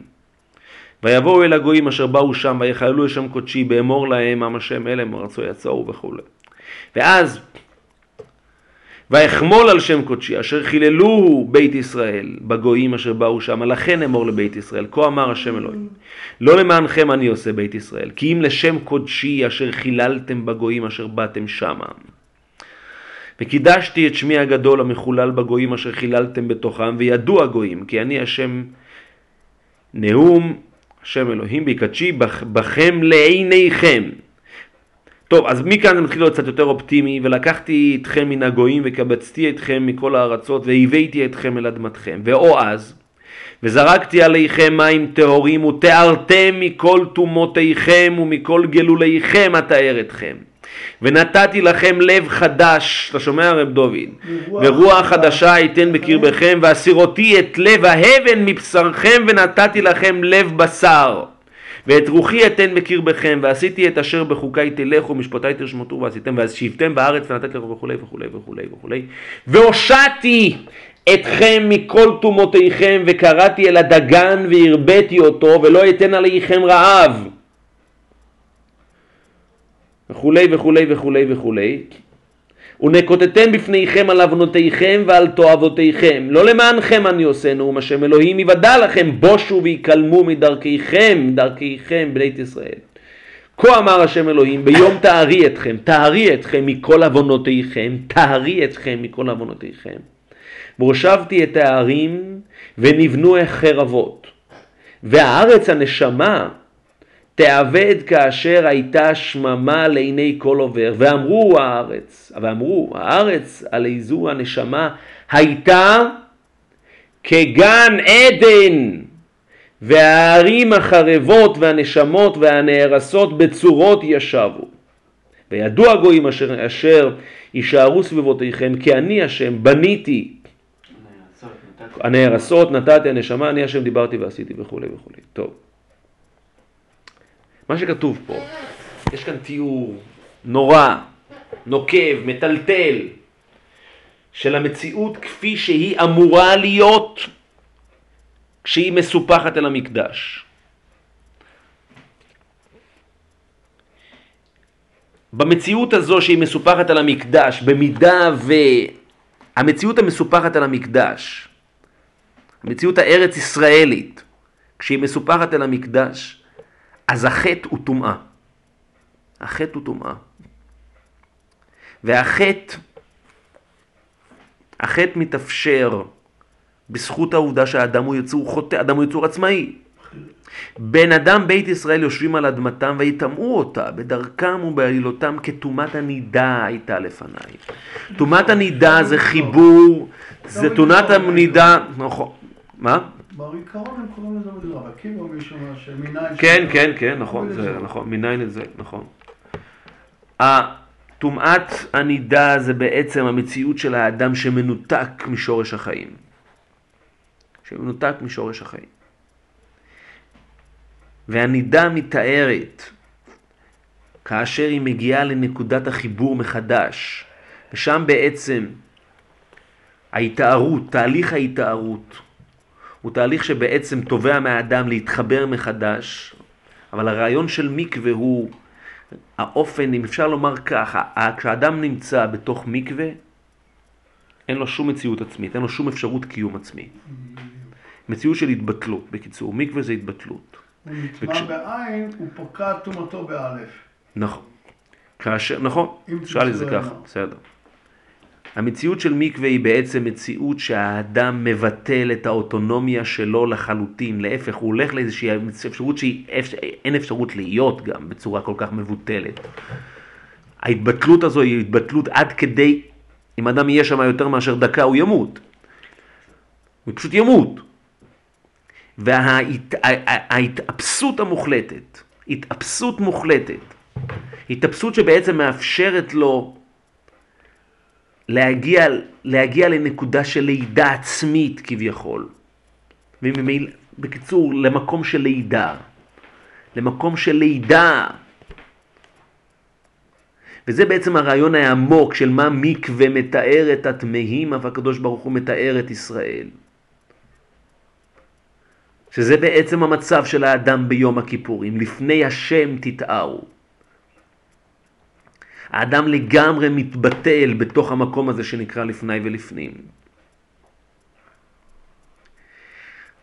ויבואו אל הגויים אשר באו שם, ויחללו לשם קודשי, באמור להם עם השם אלה מארצו יצאו וכו'. ואז ואחמול על שם קודשי, אשר חיללו בית ישראל בגויים אשר באו שם, לכן אמור לבית ישראל, כה אמר השם אלוהים. לא למענכם אני עושה בית ישראל, כי אם לשם קודשי אשר חיללתם בגויים אשר באתם שמה. וקידשתי את שמי הגדול המחולל בגויים אשר חיללתם בתוכם, וידעו הגויים, כי אני השם נאום, השם אלוהים ביקדשי בכם לעיניכם. טוב, אז מכאן זה מתחיל להיות קצת יותר אופטימי, ולקחתי אתכם מן הגויים וקבצתי אתכם מכל הארצות והבאתי אתכם אל אדמתכם. ואו אז, וזרקתי עליכם מים טהורים ותיארתם מכל טומאותיכם ומכל גלוליכם אתאר אתכם. ונתתי לכם לב חדש, אתה שומע רב דוד? ורוח חדשה אתן בקרבכם, והסירותי את לב האבן מבשרכם, ונתתי לכם לב בשר. ואת רוחי אתן בקרבכם, ועשיתי את אשר בחוקי תלכו, משפטי תרשמותו ועשיתם, והשיבתם בארץ ונתתי לכם וכולי וכולי וכולי וכולי. והושעתי אתכם מכל טומאותיכם, וקראתי אל הדגן והרביתי אותו, ולא אתן עליכם רעב. וכולי וכולי וכולי וכולי. ונקוטטם בפניכם על עוונותיכם ועל תועבותיכם. לא למענכם אני עושה נאום השם אלוהים, יוודע לכם בושו ויקלמו מדרכיכם, דרכיכם בית ישראל. כה אמר השם אלוהים, ביום תארי אתכם, תארי אתכם מכל עוונותיכם, תארי אתכם מכל עוונותיכם. והושבתי את הערים ונבנו חרבות. והארץ הנשמה תאבד כאשר הייתה שממה לעיני כל עובר, ואמרו הארץ, ואמרו הארץ עלי זו הנשמה הייתה כגן עדן, והערים החרבות והנשמות והנהרסות בצורות ישבו. וידעו הגויים אשר, אשר יישארו סביבותיכם, כי אני השם בניתי הנהרסות, נתתי הנשמה, אני השם דיברתי ועשיתי וכולי וכולי. טוב. מה שכתוב פה, יש כאן תיאור נורא, נוקב, מטלטל, של המציאות כפי שהיא אמורה להיות כשהיא מסופחת אל המקדש. במציאות הזו שהיא מסופחת על המקדש, במידה והמציאות המסופחת על המקדש, המציאות הארץ ישראלית, כשהיא מסופחת אל המקדש, אז החטא הוא טומאה. החטא הוא טומאה. והחטא, החטא מתאפשר בזכות העובדה שהאדם הוא יצור חוטא, אדם הוא יצור עצמאי. בן אדם בית ישראל יושבים על אדמתם ויטמאו אותה בדרכם ובעלילותם כטומאת הנידה הייתה לפניי. טומאת הנידה זה חיבור, זה טומאת הנידה, נכון, מה? בעיקרון הם קוראים לזה מדבר, עקיבא מישהו אומר שמניין... כן, כן, כן, נכון, זה נכון, מניין זה, נכון. טומאת הנידה זה בעצם המציאות של האדם שמנותק משורש החיים. שמנותק משורש החיים. והנידה מתארת כאשר היא מגיעה לנקודת החיבור מחדש, ושם בעצם ההתארות, תהליך ההתארות, הוא תהליך שבעצם תובע מהאדם להתחבר מחדש, אבל הרעיון של מקווה הוא האופן, אם אפשר לומר ככה, כשאדם נמצא בתוך מקווה, אין לו שום מציאות עצמית, אין לו שום אפשרות קיום עצמי. מציאות של התבטלות, בקיצור, מקווה זה התבטלות. הוא נטמע וכש... בעין, הוא פוקע טומאתו באלף. נכון. כאשר, נכון, שאל את זה ככה, בסדר. המציאות של מקווה היא בעצם מציאות שהאדם מבטל את האוטונומיה שלו לחלוטין, להפך, הוא הולך לאיזושהי אפשרות שאין אפשרות להיות גם בצורה כל כך מבוטלת. ההתבטלות הזו היא התבטלות עד כדי אם אדם יהיה שם יותר מאשר דקה הוא ימות. הוא פשוט ימות. וההתאפסות המוחלטת, התאפסות מוחלטת, התאפסות שבעצם מאפשרת לו להגיע, להגיע לנקודה של לידה עצמית כביכול. וממילא, בקיצור, למקום של לידה. למקום של לידה. וזה בעצם הרעיון העמוק של מה מקווה מתאר את הטמאים, אף הקדוש ברוך הוא מתאר את ישראל. שזה בעצם המצב של האדם ביום הכיפורים, לפני השם תתארו. האדם לגמרי מתבטל בתוך המקום הזה שנקרא לפני ולפנים.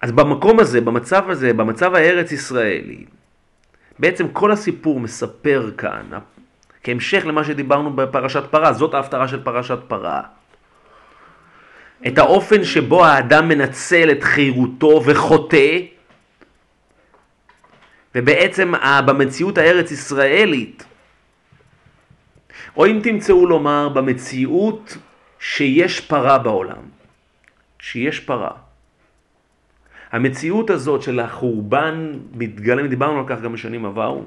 אז במקום הזה, במצב הזה, במצב הארץ ישראלי, בעצם כל הסיפור מספר כאן, כהמשך למה שדיברנו בפרשת פרה, זאת ההפטרה של פרשת פרה. את האופן שבו האדם מנצל את חירותו וחוטא, ובעצם במציאות הארץ ישראלית, או אם תמצאו לומר במציאות שיש פרה בעולם, שיש פרה. המציאות הזאת של החורבן מתגלם, דיברנו על כך גם בשנים עברו,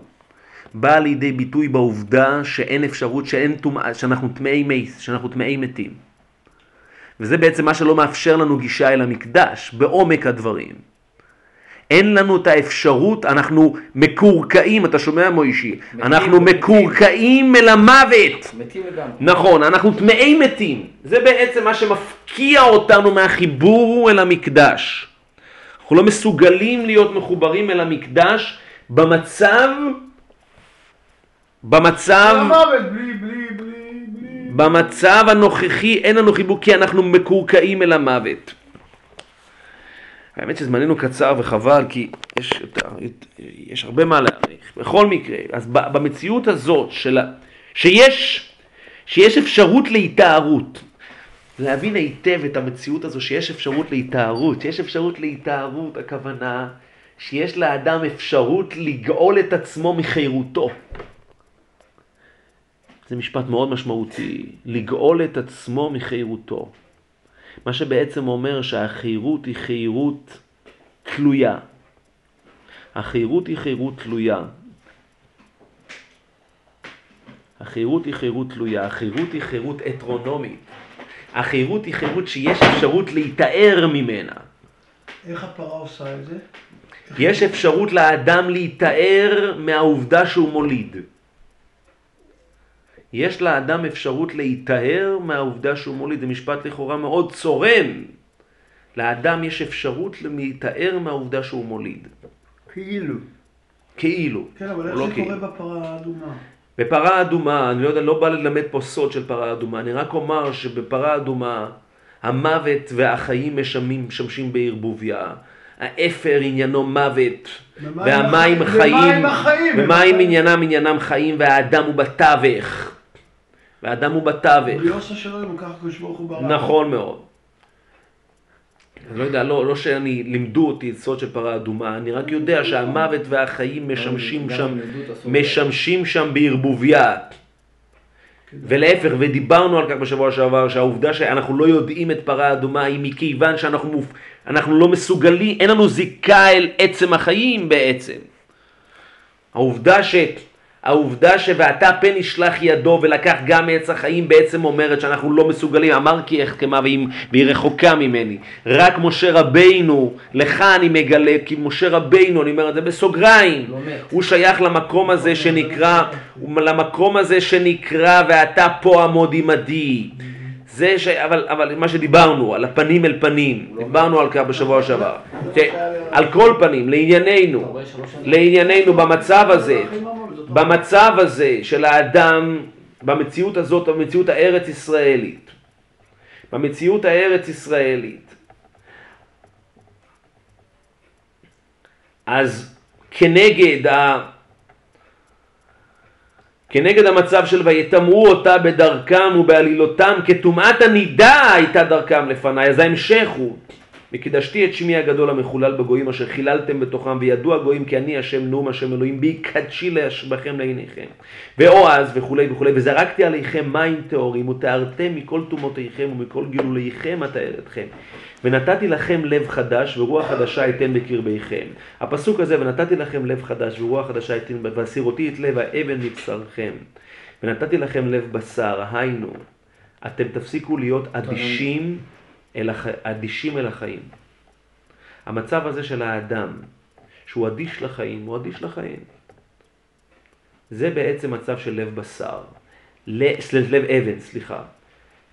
באה לידי ביטוי בעובדה שאין אפשרות, שאין טומאה, שאנחנו טמאי מייס, שאנחנו טמאי מתים. וזה בעצם מה שלא מאפשר לנו גישה אל המקדש, בעומק הדברים. אין לנו את האפשרות, אנחנו מקורקעים, אתה שומע מוישי? אנחנו מקורקעים אל המוות. מתים לגמרי. נכון, אנחנו טמאי מתים. זה בעצם מה שמפקיע אותנו מהחיבור אל המקדש. אנחנו לא מסוגלים להיות מחוברים אל המקדש במצב, במצב, המוות, בלי, בלי, בלי, בלי. במצב הנוכחי אין לנו חיבור כי אנחנו מקורקעים אל המוות. האמת שזמננו קצר וחבל כי יש, יש הרבה מה להעריך. בכל מקרה, אז במציאות הזאת של, שיש, שיש אפשרות להתארות, להבין היטב את המציאות הזו שיש אפשרות להתארות, שיש אפשרות להתארות, הכוונה שיש לאדם אפשרות לגאול את עצמו מחירותו. זה משפט מאוד משמעותי, לגאול את עצמו מחירותו. מה שבעצם אומר שהחירות היא חירות תלויה. החירות היא חירות תלויה. החירות היא חירות תלויה, החירות היא חירות אטרונומית. החירות היא חירות שיש אפשרות להיטהר ממנה. איך הפרה עושה את זה? יש אפשרות לאדם להיטהר מהעובדה שהוא מוליד. יש לאדם אפשרות להיטהר מהעובדה שהוא מוליד. זה משפט לכאורה מאוד צורם. לאדם יש אפשרות להיטהר מהעובדה שהוא מוליד. כאילו. כאילו. כן, אבל איך לא זה כאילו. קורה בפרה האדומה? בפרה אדומה, אני לא יודע, לא בא ללמד פה סוד של פרה אדומה, אני רק אומר שבפרה אדומה המוות והחיים משמים, משמשים בערבוביה. האפר עניינו מוות, ומים והמים חיים, ומים החיים, ומים- עניינם עניינם חיים, והאדם הוא בתווך. והאדם הוא בתווך. בלי עושה שלום, הוא ככה הקדוש ברוך הוא ברא. נכון מאוד. אני לא יודע, לא, לא שאני, לימדו אותי את סוד של פרה אדומה, אני רק יודע שהמוות והחיים משמשים שם. משמשים שם בערבוביה. ולהפך, ודיברנו על כך בשבוע שעבר, שהעובדה שאנחנו לא יודעים את פרה אדומה היא מכיוון שאנחנו מופ... אנחנו לא מסוגלים, אין לנו זיקה אל עצם החיים בעצם. העובדה ש... העובדה ש"ואתה פן ישלח ידו ולקח גם מעץ החיים" בעצם אומרת שאנחנו לא מסוגלים, אמר כי אחכמה והיא, רחוקה ממני. רק משה רבינו, לך אני מגלה, כי משה רבינו, אני אומר את זה בסוגריים, לא. הוא שייך למקום הזה שנקרא, למקום הזה שנקרא "ואתה פה עמוד עמדי". זה ש... אבל, אבל מה שדיברנו, על הפנים אל פנים, דיברנו על כך בשבוע שעבר. על כל פנים, לענייננו? לענייננו במצב הזה, במצב הזה של האדם, במציאות הזאת, במציאות הארץ ישראלית, במציאות הארץ ישראלית, אז כנגד ה... כנגד המצב של ויטמאו אותה בדרכם ובעלילותם, כטומאת הנידה הייתה דרכם לפניי, אז ההמשך הוא, וקידשתי את שמי הגדול המחולל בגויים אשר חיללתם בתוכם, וידעו הגויים כי אני השם נאום השם אלוהים בי, קדשי להשבחם לעיניכם. ועוז וכולי וכולי, וזרקתי עליכם מים טהורים, וטהרתם מכל טומאותיכם ומכל גילוליכם אטהר אתכם. ונתתי לכם לב חדש ורוח חדשה אתן בקרביכם. הפסוק הזה, ונתתי לכם לב חדש ורוח חדשה אתן, והסירותי את לב האבן מבשרכם. ונתתי לכם לב בשר, היינו, אתם תפסיקו להיות אדישים אל, הח... אדישים אל החיים. המצב הזה של האדם, שהוא אדיש לחיים, הוא אדיש לחיים. זה בעצם מצב של לב בשר, ל... לב אבן, סליחה.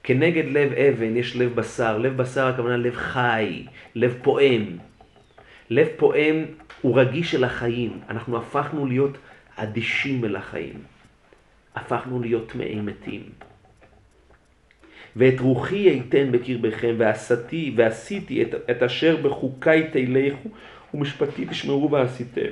כנגד לב אבן יש לב בשר, לב בשר הכוונה לב חי, לב פועם. לב פועם הוא רגיש אל החיים, אנחנו הפכנו להיות אדישים אל החיים. הפכנו להיות טמאי מתים. ואת רוחי אתן בקרבכם, ועשיתי, ועשיתי את, את אשר בחוקיי תלכו, ומשפטי תשמרו ועשיתם.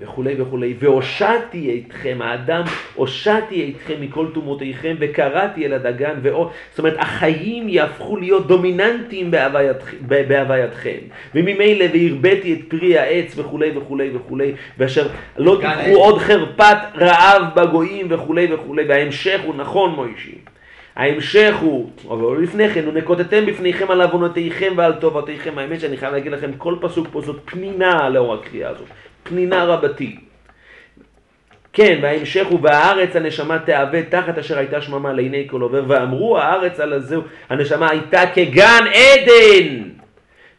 וכולי וכולי, והושעתי אתכם, האדם, הושעתי אתכם מכל טומאותיכם, וקראתי אל הדגן, ואו, זאת אומרת, החיים יהפכו להיות דומיננטיים בהווייתכם, בהווייתכם. וממילא והרביתי את פרי העץ, וכולי וכולי וכולי, ואשר לא תיקחו עוד חרפת רעב בגויים, וכולי וכולי, וההמשך הוא נכון, מוישי. ההמשך הוא, אבל לפני כן, ונקוטטם בפניכם על עוונותיכם ועל טובתיכם. האמת שאני חייב להגיד לכם, כל פסוק פה זאת פנינה לאור הקריאה הזאת. פנינה רבתי. כן, וההמשך הוא, והארץ הנשמה תאבד תחת אשר הייתה שממה לעיני כל עובר, ואמרו הארץ על הזהו, הנשמה הייתה כגן עדן,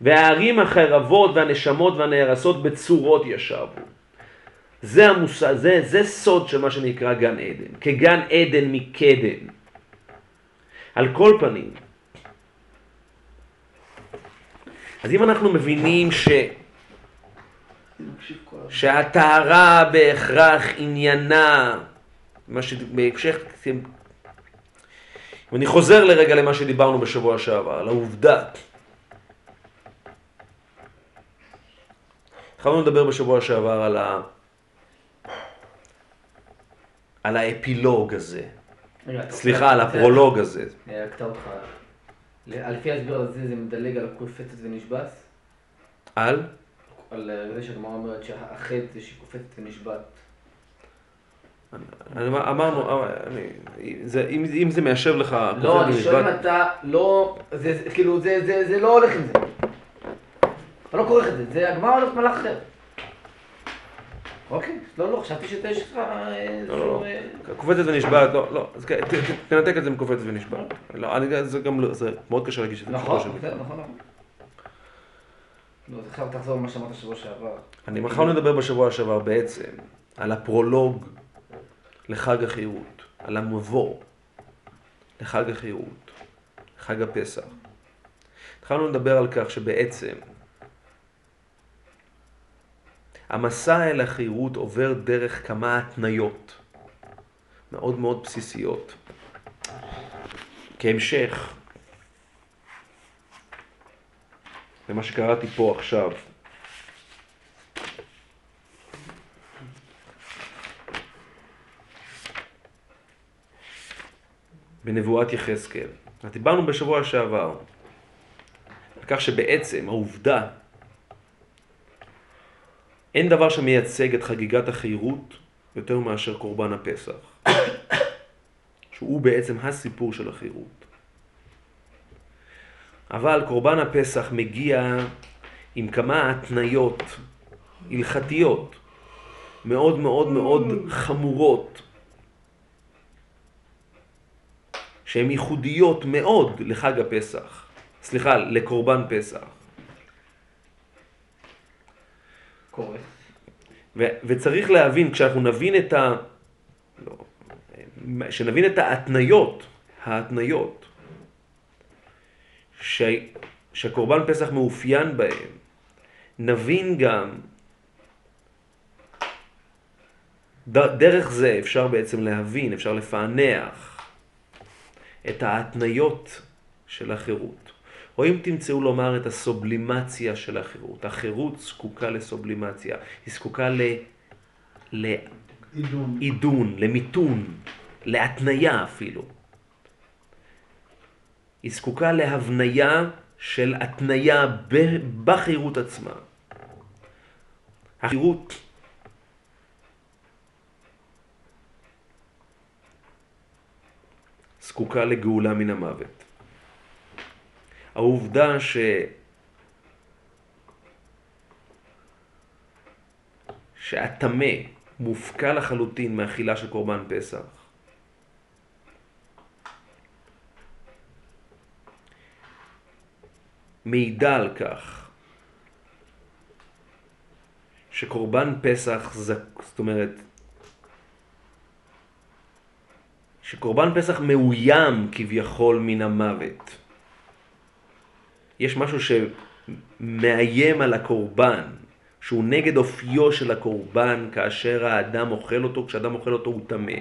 והערים החרבות והנשמות והנהרסות בצורות ישבו. זה המושג, זה, זה סוד של מה שנקרא גן עדן, כגן עדן מקדם. על כל פנים, אז אם אנחנו מבינים ש... שהטהרה בהכרח עניינה, מה שבהמשך, ואני חוזר לרגע למה שדיברנו בשבוע שעבר, על העובדה. התחלנו לדבר בשבוע שעבר על, ה... על האפילוג הזה, סליחה, על הפרולוג הזה. אני אקטע אותך. לפי ההסבר הזה זה מדלג על קופצת ונשבץ? על? על זה שהגמרא אומרת שהחטא זה שהיא קופצת ונשבעת. אמרנו, אם זה מיישב לך... לא, אני שואל אם אתה לא, כאילו, זה לא הולך עם זה. אתה לא כורך את זה, זה הגמרא הולך מלאך אחר. אוקיי, לא, לא, חשבתי שאתה יש לך... לא, לא, לא, קופצת ונשבעת, לא, לא, תנתק את זה מקופצת ונשבעת. לא, זה גם, זה מאוד קשה להגיש את זה. נכון, נכון, נכון. לא, עכשיו תחזור למה שאמרת שבוע שעבר. אני מחר נדבר בשבוע שעבר בעצם על הפרולוג לחג החירות, על המבוא לחג החירות, לחג הפסח. התחלנו לדבר על כך שבעצם המסע אל החירות עובר דרך כמה התניות מאוד מאוד בסיסיות. כהמשך למה שקראתי פה עכשיו. בנבואת יחזקאל. דיברנו בשבוע שעבר על כך שבעצם העובדה, אין דבר שמייצג את חגיגת החירות יותר מאשר קורבן הפסח, שהוא בעצם הסיפור של החירות. אבל קורבן הפסח מגיע עם כמה התניות הלכתיות מאוד מאוד מאוד חמורות, שהן ייחודיות מאוד לחג הפסח, סליחה, לקורבן פסח. קורה. וצריך להבין, כשאנחנו נבין את ה... לא, את ההתניות, ההתניות, ש... שקורבן פסח מאופיין בהם, נבין גם. דרך זה אפשר בעצם להבין, אפשר לפענח את ההתניות של החירות. או אם תמצאו לומר את הסובלימציה של החירות. החירות זקוקה לסובלימציה, היא זקוקה ל... לעידון, למיתון, להתניה אפילו. היא זקוקה להבניה של התניה בחירות עצמה. החירות זקוקה לגאולה מן המוות. העובדה ש... שהטמא מופקע לחלוטין מאכילה של קורבן פסח, מעידה על כך שקורבן פסח, זאת אומרת, שקורבן פסח מאוים כביכול מן המוות. יש משהו שמאיים על הקורבן, שהוא נגד אופיו של הקורבן כאשר האדם אוכל אותו, כשאדם אוכל אותו הוא טמא.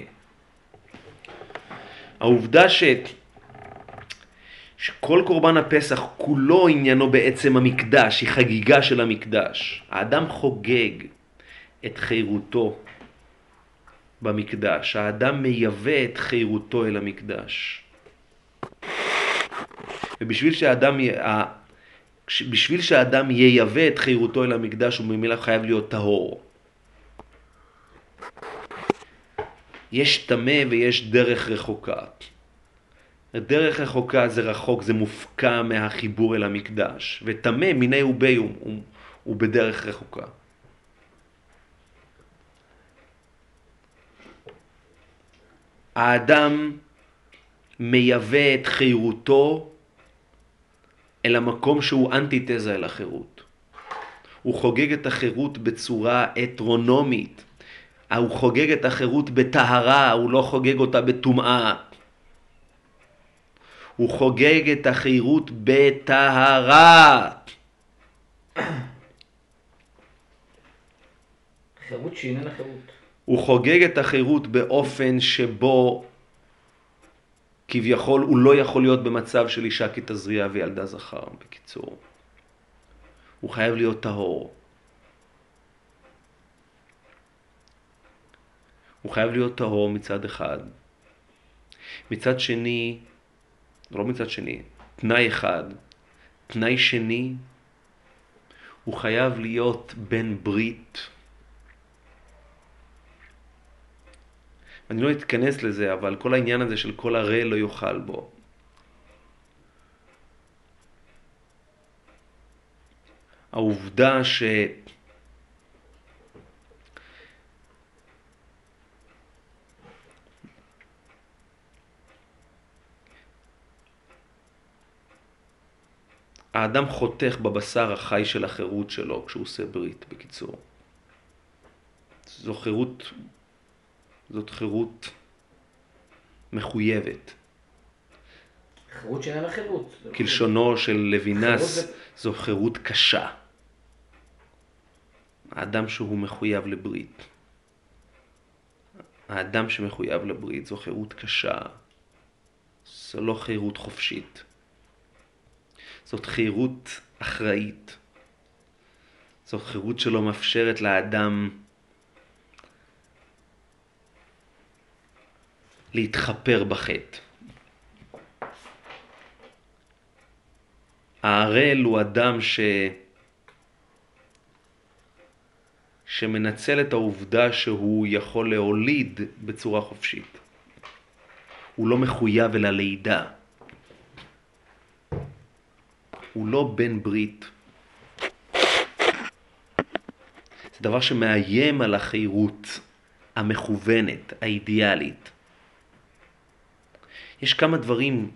העובדה ש... שכל קורבן הפסח כולו עניינו בעצם המקדש, היא חגיגה של המקדש. האדם חוגג את חירותו במקדש, האדם מייבא את חירותו אל המקדש. ובשביל שהאדם, בשביל שהאדם ייבא את חירותו אל המקדש הוא ממילא חייב להיות טהור. יש טמא ויש דרך רחוקה. דרך רחוקה זה רחוק, זה מופקע מהחיבור אל המקדש, וטמא מיני ובי הוא, הוא, הוא בדרך רחוקה. האדם מייבא את חירותו אל המקום שהוא אנטיתזה אל החירות. הוא חוגג את החירות בצורה אטרונומית. הוא חוגג את החירות בטהרה, הוא לא חוגג אותה בטומאה. הוא חוגג את החירות בטהרה. חירות שאיננה חירות. הוא חוגג את החירות באופן שבו כביכול הוא לא יכול להיות במצב של אישה כתזריע וילדה זכר, בקיצור. הוא חייב להיות טהור. הוא חייב להיות טהור מצד אחד. מצד שני, לא מצד שני, תנאי אחד. תנאי שני, הוא חייב להיות בן ברית. אני לא אתכנס לזה, אבל כל העניין הזה של כל הרי לא יאכל בו. העובדה ש... האדם חותך בבשר החי של החירות שלו כשהוא עושה ברית, בקיצור. זו חירות זאת חירות מחויבת. חירות שאיננה חירות. כלשונו של לוינס, זו חירות קשה. האדם שהוא מחויב לברית. האדם שמחויב לברית זו חירות קשה. זו לא חירות חופשית. זאת חירות אחראית. זאת חירות שלא מאפשרת לאדם להתחפר בחטא. הערל הוא אדם ש... שמנצל את העובדה שהוא יכול להוליד בצורה חופשית. הוא לא מחויב אל הלידה. הוא לא בן ברית. זה דבר שמאיים על החירות המכוונת, האידיאלית. יש כמה דברים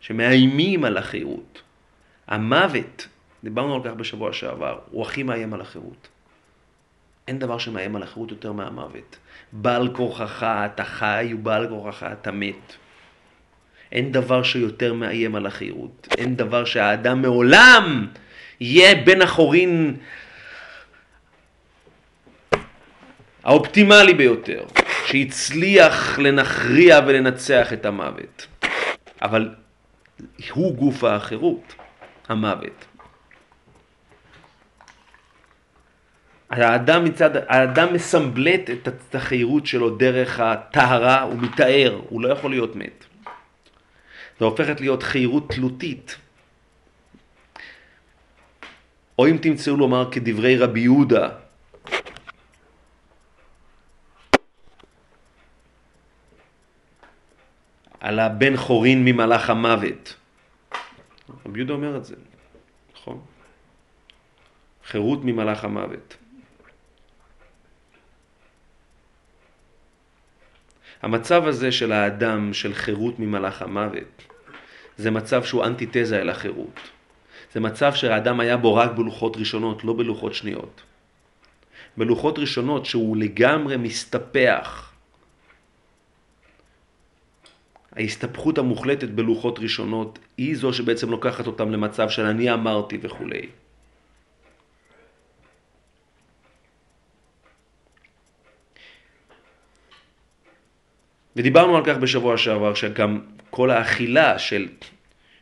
שמאיימים על החירות. המוות, דיברנו על כך בשבוע שעבר, הוא הכי מאיים על החירות. אין דבר שמאיים על החירות יותר מהמוות. בעל כורחך אתה חי ובעל כורחך אתה מת. אין דבר שיותר מאיים על החירות. אין דבר שהאדם מעולם יהיה בן החורין האופטימלי ביותר. שהצליח לנכריע ולנצח את המוות. אבל הוא גוף האחרות, המוות. האדם מצד, האדם מסמבלט את החירות שלו דרך הטהרה, הוא מתאר, הוא לא יכול להיות מת. זה הופכת להיות חירות תלותית. או אם תמצאו לומר כדברי רבי יהודה, על הבן חורין ממלאך המוות. רבי יהודה אומר את זה, נכון? חירות ממלאך המוות. המצב הזה של האדם, של חירות ממלאך המוות, זה מצב שהוא אנטיתזה אל החירות. זה מצב שהאדם היה בו רק בלוחות ראשונות, לא בלוחות שניות. בלוחות ראשונות שהוא לגמרי מסתפח. ההסתפחות המוחלטת בלוחות ראשונות היא זו שבעצם לוקחת אותם למצב של אני אמרתי וכולי. ודיברנו על כך בשבוע שעבר, שגם כל האכילה של,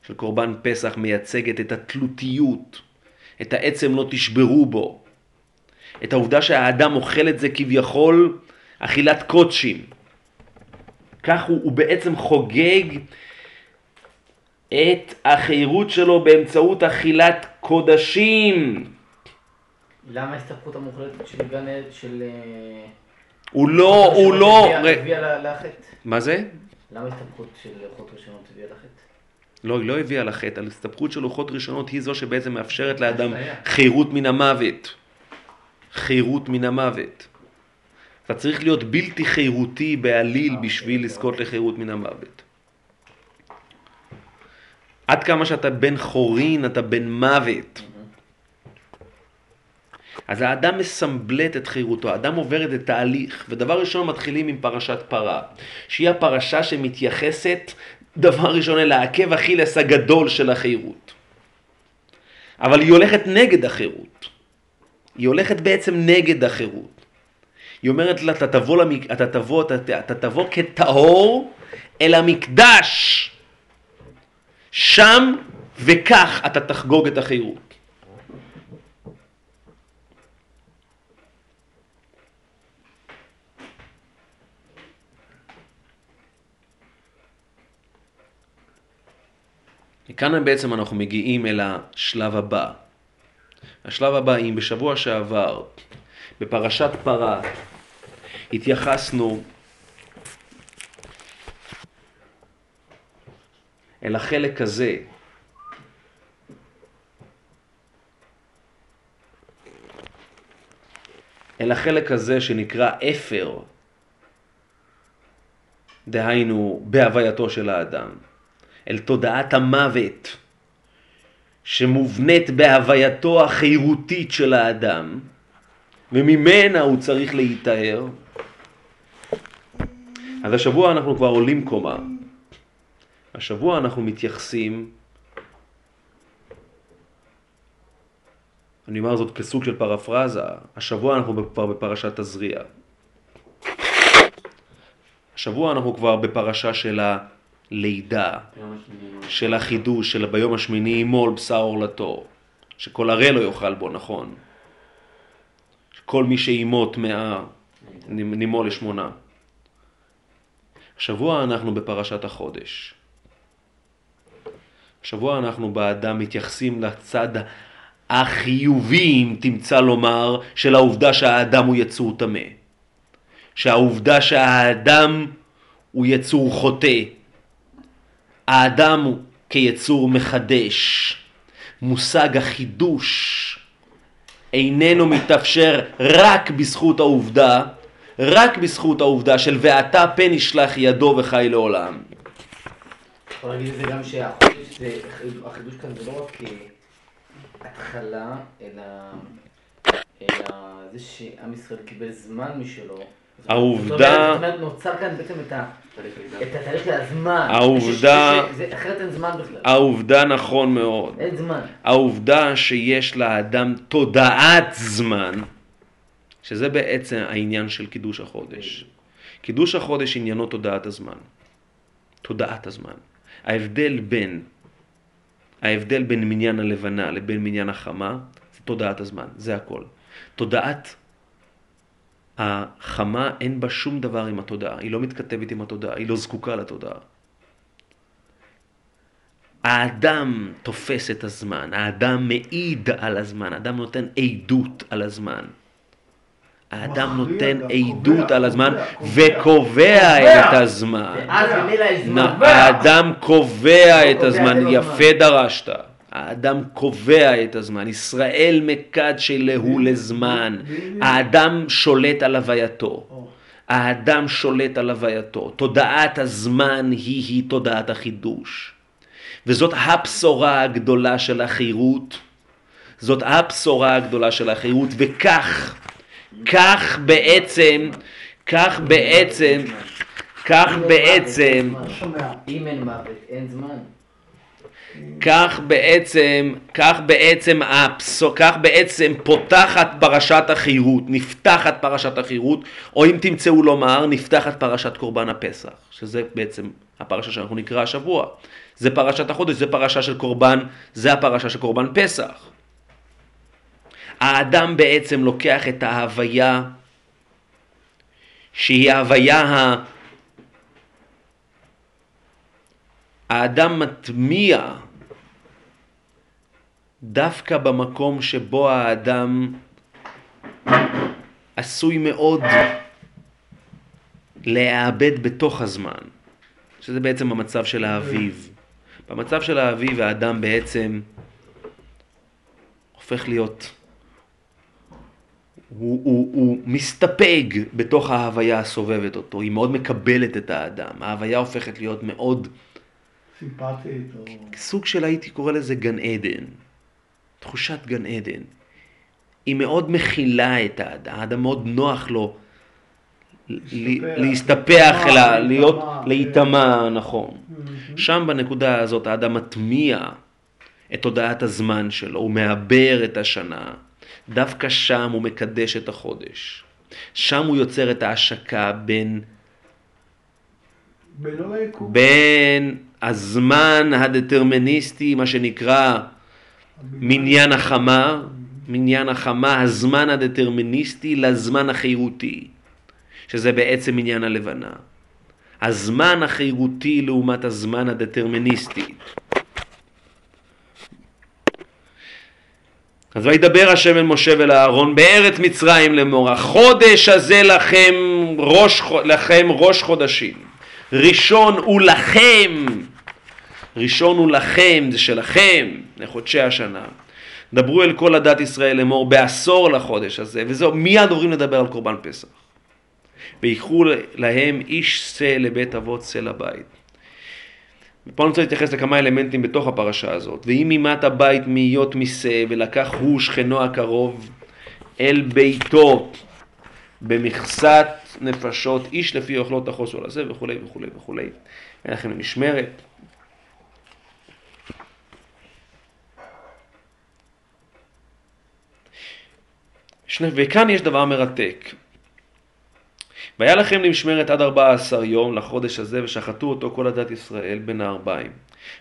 של קורבן פסח מייצגת את התלותיות, את העצם לא תשברו בו, את העובדה שהאדם אוכל את זה כביכול אכילת קודשים. כך הוא, הוא בעצם חוגג את החירות שלו באמצעות אכילת קודשים. למה ההסתבכות המוחלטת של גן עד של... אה, הוא לא, הוא לא... הביאה- לחטא? מה זה? למה ההסתבכות של לוחות ראשונות הביאה לחטא? לא, היא לא הביאה לחטא, ההסתבכות של לוחות ראשונות היא זו שבעצם מאפשרת לאדם. חירות מן המוות. חירות מן המוות. אתה צריך להיות בלתי חירותי בעליל בשביל לזכות לחירות מן המוות. עד כמה שאתה בן חורין, אתה בן מוות. אז האדם מסמבלט את חירותו, האדם עובר את התהליך, ודבר ראשון מתחילים עם פרשת פרה, שהיא הפרשה שמתייחסת דבר ראשון אל העקב אכילס הגדול של החירות. אבל היא הולכת נגד החירות. היא הולכת בעצם נגד החירות. היא אומרת לה, אתה תבוא, למק... אתה תבוא, אתה, אתה תבוא כטהור אל המקדש. שם וכך אתה תחגוג את החירות. מכאן בעצם אנחנו מגיעים אל השלב הבא. השלב הבא, אם בשבוע שעבר, בפרשת פרה, התייחסנו אל החלק הזה, אל החלק הזה שנקרא אפר, דהיינו בהווייתו של האדם. אל תודעת המוות שמובנית בהווייתו החירותית של האדם, וממנה הוא צריך להיטהר. אז השבוע אנחנו כבר עולים קומה. השבוע אנחנו מתייחסים, אני אומר זאת כסוג של פרפרזה, השבוע אנחנו כבר בפרשת תזריע. השבוע אנחנו כבר בפרשה של הלידה. של החידוש, של ביום השמיני ימול בשר עורלתו, שכל הרי לא יאכל בו, נכון. כל מי שימות מאה, נימול לשמונה. השבוע אנחנו בפרשת החודש. השבוע אנחנו באדם מתייחסים לצד החיובי, אם תמצא לומר, של העובדה שהאדם הוא יצור טמא. שהעובדה שהאדם הוא יצור חוטא. האדם כיצור מחדש. מושג החידוש איננו מתאפשר רק בזכות העובדה, רק בזכות העובדה של ואתה פן ישלח ידו וחי לעולם. יכול להגיד את זה גם שהחודש, זה, החידוש כאן זה לא רק אה, התחלה, אלא זה שעם ישראל קיבל זמן משלו. העובדה- זאת אומרת- נוצר כאן בעצם את ה- התהליך של הזמן. העובדה- אחרת אין זמן בכלל. העובדה נכון מאוד. אין זמן. העובדה שיש לאדם תודעת זמן, שזה בעצם העניין של קידוש החודש. קידוש החודש עניינו תודעת הזמן. תודעת הזמן. ההבדל בין, ההבדל בין מניין הלבנה לבין מניין החמה, זה תודעת הזמן, זה הכל. תודעת החמה אין בה שום דבר עם התודעה, היא לא מתכתבת עם התודעה, היא לא זקוקה לתודעה. האדם תופס את הזמן, האדם מעיד על הזמן, האדם נותן עדות על הזמן. האדם נותן עדות על הזמן קובע, וקובע קובע. את הזמן. האדם קובע את קובע הזמן, את הזמן. יפה דרשת. האדם קובע את הזמן, ישראל מקד שלהו לזמן. האדם שולט על הווייתו, האדם שולט על הווייתו, תודעת הזמן היא היא תודעת החידוש. וזאת הבשורה הגדולה של החירות, זאת הבשורה הגדולה של החירות, וכך, כך בעצם, כך בעצם, כך בעצם, לא שומע. אם אין מוות, אין זמן. כך בעצם, כך בעצם, הפסו, כך בעצם פותחת פרשת החירות, נפתחת פרשת החירות, או אם תמצאו לומר, נפתחת פרשת קורבן הפסח, שזה בעצם הפרשה שאנחנו נקרא השבוע. זה פרשת החודש, זה פרשה של קורבן, זה הפרשה של קורבן פסח. האדם בעצם לוקח את ההוויה, שהיא ההוויה ה... האדם מטמיע דווקא במקום שבו האדם עשוי מאוד להיאבד בתוך הזמן, שזה בעצם המצב של האביב. במצב של האביב האדם בעצם הופך להיות, הוא, הוא, הוא מסתפג בתוך ההוויה הסובבת אותו, היא מאוד מקבלת את האדם, ההוויה הופכת להיות מאוד סימפטית, או... סוג של הייתי קורא לזה גן עדן, תחושת גן עדן. היא מאוד מכילה את האדם, האדם מאוד נוח לו להסתפח, להיות, להיטמע, להיטמע, נכון. שם בנקודה הזאת האדם מטמיע את תודעת הזמן שלו, הוא מעבר את השנה, דווקא שם הוא מקדש את החודש. שם הוא יוצר את ההשקה בין ליקום. בין הזמן הדטרמיניסטי, מה שנקרא מניין החמה, מניין החמה, הזמן הדטרמיניסטי לזמן החירותי, שזה בעצם מניין הלבנה. הזמן החירותי לעומת הזמן הדטרמיניסטי. אז וידבר השם אל משה ואל אהרון בארץ מצרים לאמור, החודש הזה לכם ראש, לכם ראש חודשים. ראשון הוא לכם, ראשון הוא לכם, זה שלכם, לחודשי השנה. דברו אל כל עדת ישראל לאמור בעשור לחודש הזה, וזהו, מיד עוברים לדבר על קורבן פסח. ויקחו להם איש שא לבית אבות שא לבית. ופה אני רוצה להתייחס לכמה אלמנטים בתוך הפרשה הזאת. ואם מימת הבית מהיות משא, ולקח הוא שכנו הקרוב אל ביתו במכסת נפשות, איש לפי אוכלות על הזה וכולי וכולי וכולי. אין לכם משמרת. וכאן יש דבר מרתק. והיה לכם למשמרת עד ארבע עשר יום לחודש הזה, ושחטו אותו כל עדת ישראל בין הערביים.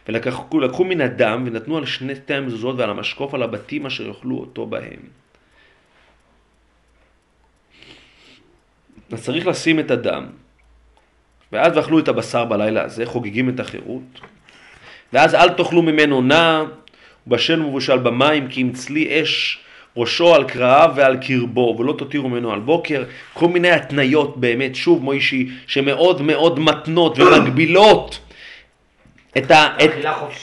ולקחו לקחו מן הדם, ונתנו על שני שתי המזוזות ועל המשקוף על הבתים אשר יאכלו אותו בהם. אז צריך לשים את הדם, ואז ואכלו את הבשר בלילה הזה, חוגגים את החירות. ואז אל תאכלו ממנו נע, ובשל מבושל במים, כי אם צלי אש ראשו על קרעיו ועל קרבו, ולא תותירו ממנו על בוקר. כל מיני התניות באמת, שוב מוישי, שמאוד מאוד מתנות ומגבילות את, ה, את.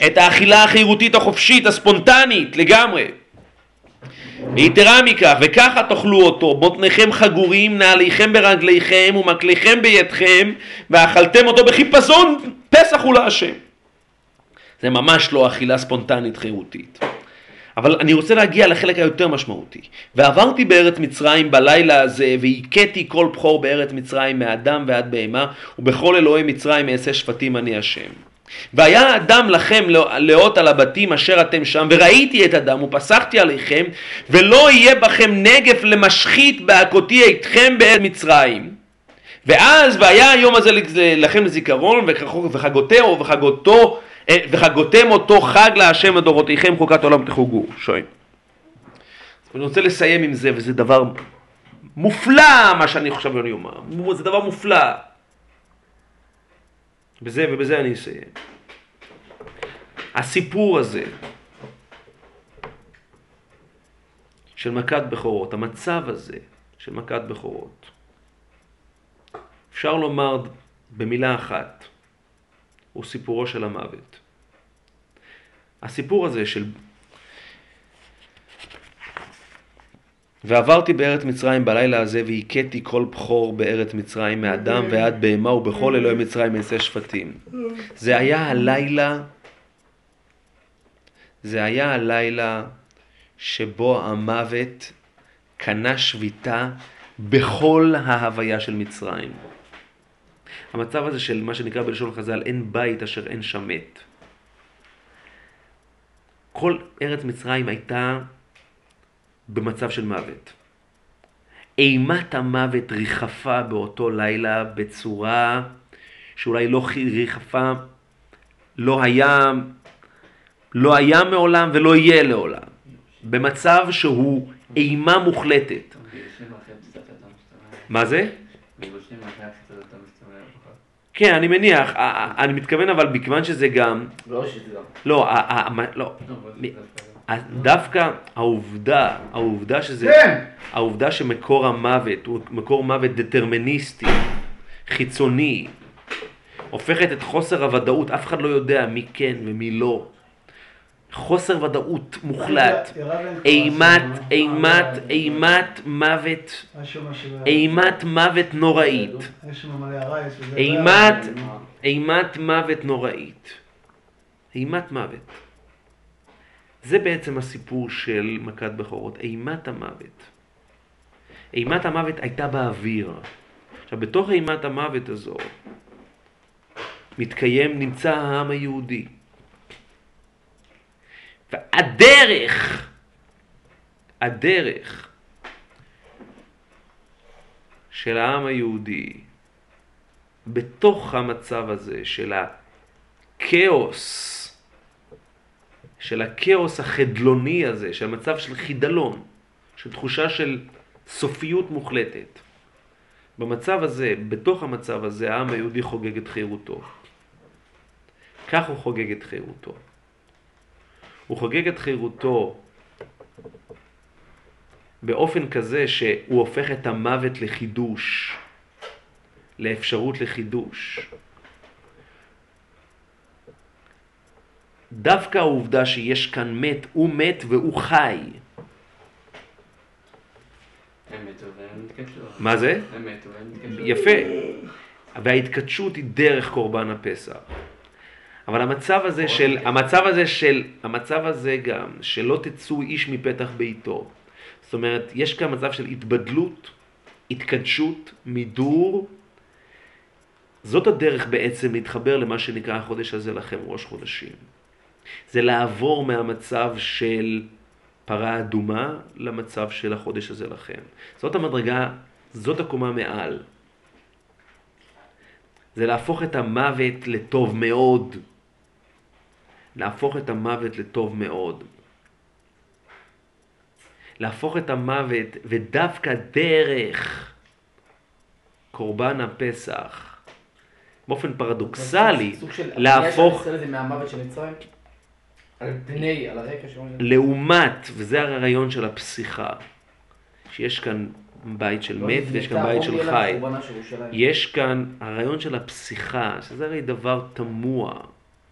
את האכילה החירותית החופשית, הספונטנית, לגמרי. ויתרה מכך, וככה תאכלו אותו, בוטניכם חגורים, נעליכם ברגליכם ומקליכם בידכם, ואכלתם אותו בחיפזון, פסח הוא להשם. זה ממש לא אכילה ספונטנית חירותית. אבל אני רוצה להגיע לחלק היותר משמעותי. ועברתי בארץ מצרים בלילה הזה, והכיתי כל בכור בארץ מצרים מאדם ועד בהמה, ובכל אלוהי מצרים אעשה שפטים אני השם. והיה הדם לכם לאות על הבתים אשר אתם שם, וראיתי את הדם ופסחתי עליכם, ולא יהיה בכם נגף למשחית בהכותי אתכם בארץ מצרים. ואז והיה היום הזה לכם לזיכרון וחגותהו וחגותו וחגותם אותו חג להשם לדורותיכם חוקת עולם תחוגו. שואל. אני רוצה לסיים עם זה וזה דבר מופלא מה שאני חושב שאני אומר. זה דבר מופלא. בזה ובזה אני אסיים. הסיפור הזה של מכת בכורות, המצב הזה של מכת בכורות, אפשר לומר במילה אחת, הוא סיפורו של המוות. הסיפור הזה של ועברתי בארץ מצרים בלילה הזה והכיתי כל בכור בארץ מצרים מאדם ועד בהמה ובכל אלוהי מצרים מעשה שפטים. זה היה הלילה, זה היה הלילה שבו המוות קנה שביתה בכל ההוויה של מצרים. המצב הזה של מה שנקרא בלשון חז"ל, אין בית אשר אין שם מת. כל ארץ מצרים הייתה במצב של מוות. אימת המוות ריחפה באותו לילה בצורה שאולי לא ריחפה, לא היה, לא היה מעולם ולא יהיה לעולם. במצב שהוא אימה מוחלטת. מה זה? כן, אני מניח, אני מתכוון אבל מכיוון שזה גם... לא שזה גם. לא, לא. דווקא העובדה, העובדה שזה, כן. העובדה שמקור המוות הוא מקור מוות דטרמיניסטי, חיצוני, הופכת את חוסר הוודאות, אף אחד לא יודע מי כן ומי לא. חוסר ודאות מוחלט, אימת, אימת, אימת מוות, אימת מוות נוראית, אימת, אימת מוות נוראית, אימת מוות. זה בעצם הסיפור של מכת בכורות, אימת המוות. אימת המוות הייתה באוויר. עכשיו, בתוך אימת המוות הזו מתקיים, נמצא העם היהודי. והדרך, הדרך של העם היהודי בתוך המצב הזה של הכאוס, של הכאוס החדלוני הזה, של מצב של חידלון, של תחושה של סופיות מוחלטת. במצב הזה, בתוך המצב הזה, העם היהודי חוגג את חירותו. כך הוא חוגג את חירותו. הוא חוגג את חירותו באופן כזה שהוא הופך את המוות לחידוש, לאפשרות לחידוש. דווקא העובדה שיש כאן מת, הוא מת והוא חי. מה זה? יפה. וההתכתשות היא דרך קורבן הפסח. אבל המצב הזה של, המצב הזה של, המצב הזה גם, שלא תצאו איש מפתח ביתו. זאת אומרת, יש כאן מצב של התבדלות, התקדשות, מידור. זאת הדרך בעצם להתחבר למה שנקרא החודש הזה לכם, ראש חודשים. זה לעבור מהמצב של פרה אדומה למצב של החודש הזה לכם. זאת המדרגה, זאת הקומה מעל. זה להפוך את המוות לטוב מאוד. להפוך את המוות לטוב מאוד. להפוך את המוות, ודווקא דרך קורבן הפסח, באופן פרדוקסלי, להפוך... על פני, על הרקע של... לעומת, וזה הרעיון של הפסיכה, שיש כאן בית של לא מת ויש כאן בית של חי. יש כאן הרעיון של הפסיכה, שזה הרי דבר תמוה.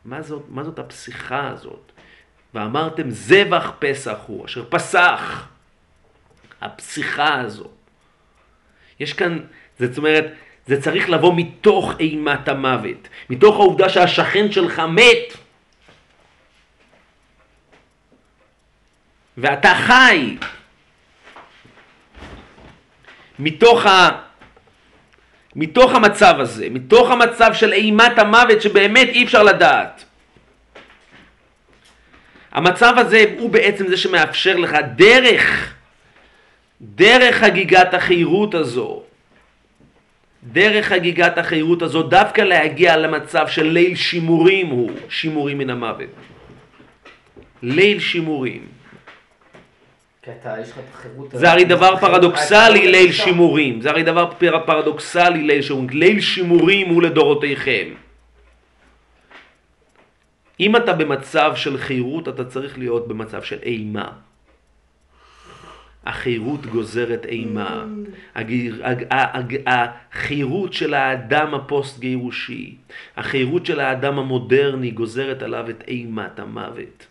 מה זאת, מה זאת הפסיכה הזאת? ואמרתם זבח פסח הוא, אשר פסח. הפסיכה הזאת. יש כאן, זאת אומרת, זה צריך לבוא מתוך אימת המוות, מתוך העובדה שהשכן שלך מת. ואתה חי מתוך, ה... מתוך המצב הזה, מתוך המצב של אימת המוות שבאמת אי אפשר לדעת. המצב הזה הוא בעצם זה שמאפשר לך דרך, דרך חגיגת החירות הזו, דרך חגיגת החירות הזו, דווקא להגיע למצב של ליל שימורים הוא, שימורים מן המוות. ליל שימורים. זה הרי דבר פרדוקסלי ליל שימורים, זה הרי דבר פרדוקסלי ליל שימורים, ליל שימורים הוא לדורותיכם. אם אתה במצב של חירות, אתה צריך להיות במצב של אימה. החירות גוזרת אימה. הגיר- הג- הג- החירות של האדם הפוסט-גירושי, החירות של האדם המודרני גוזרת עליו את אימת המוות.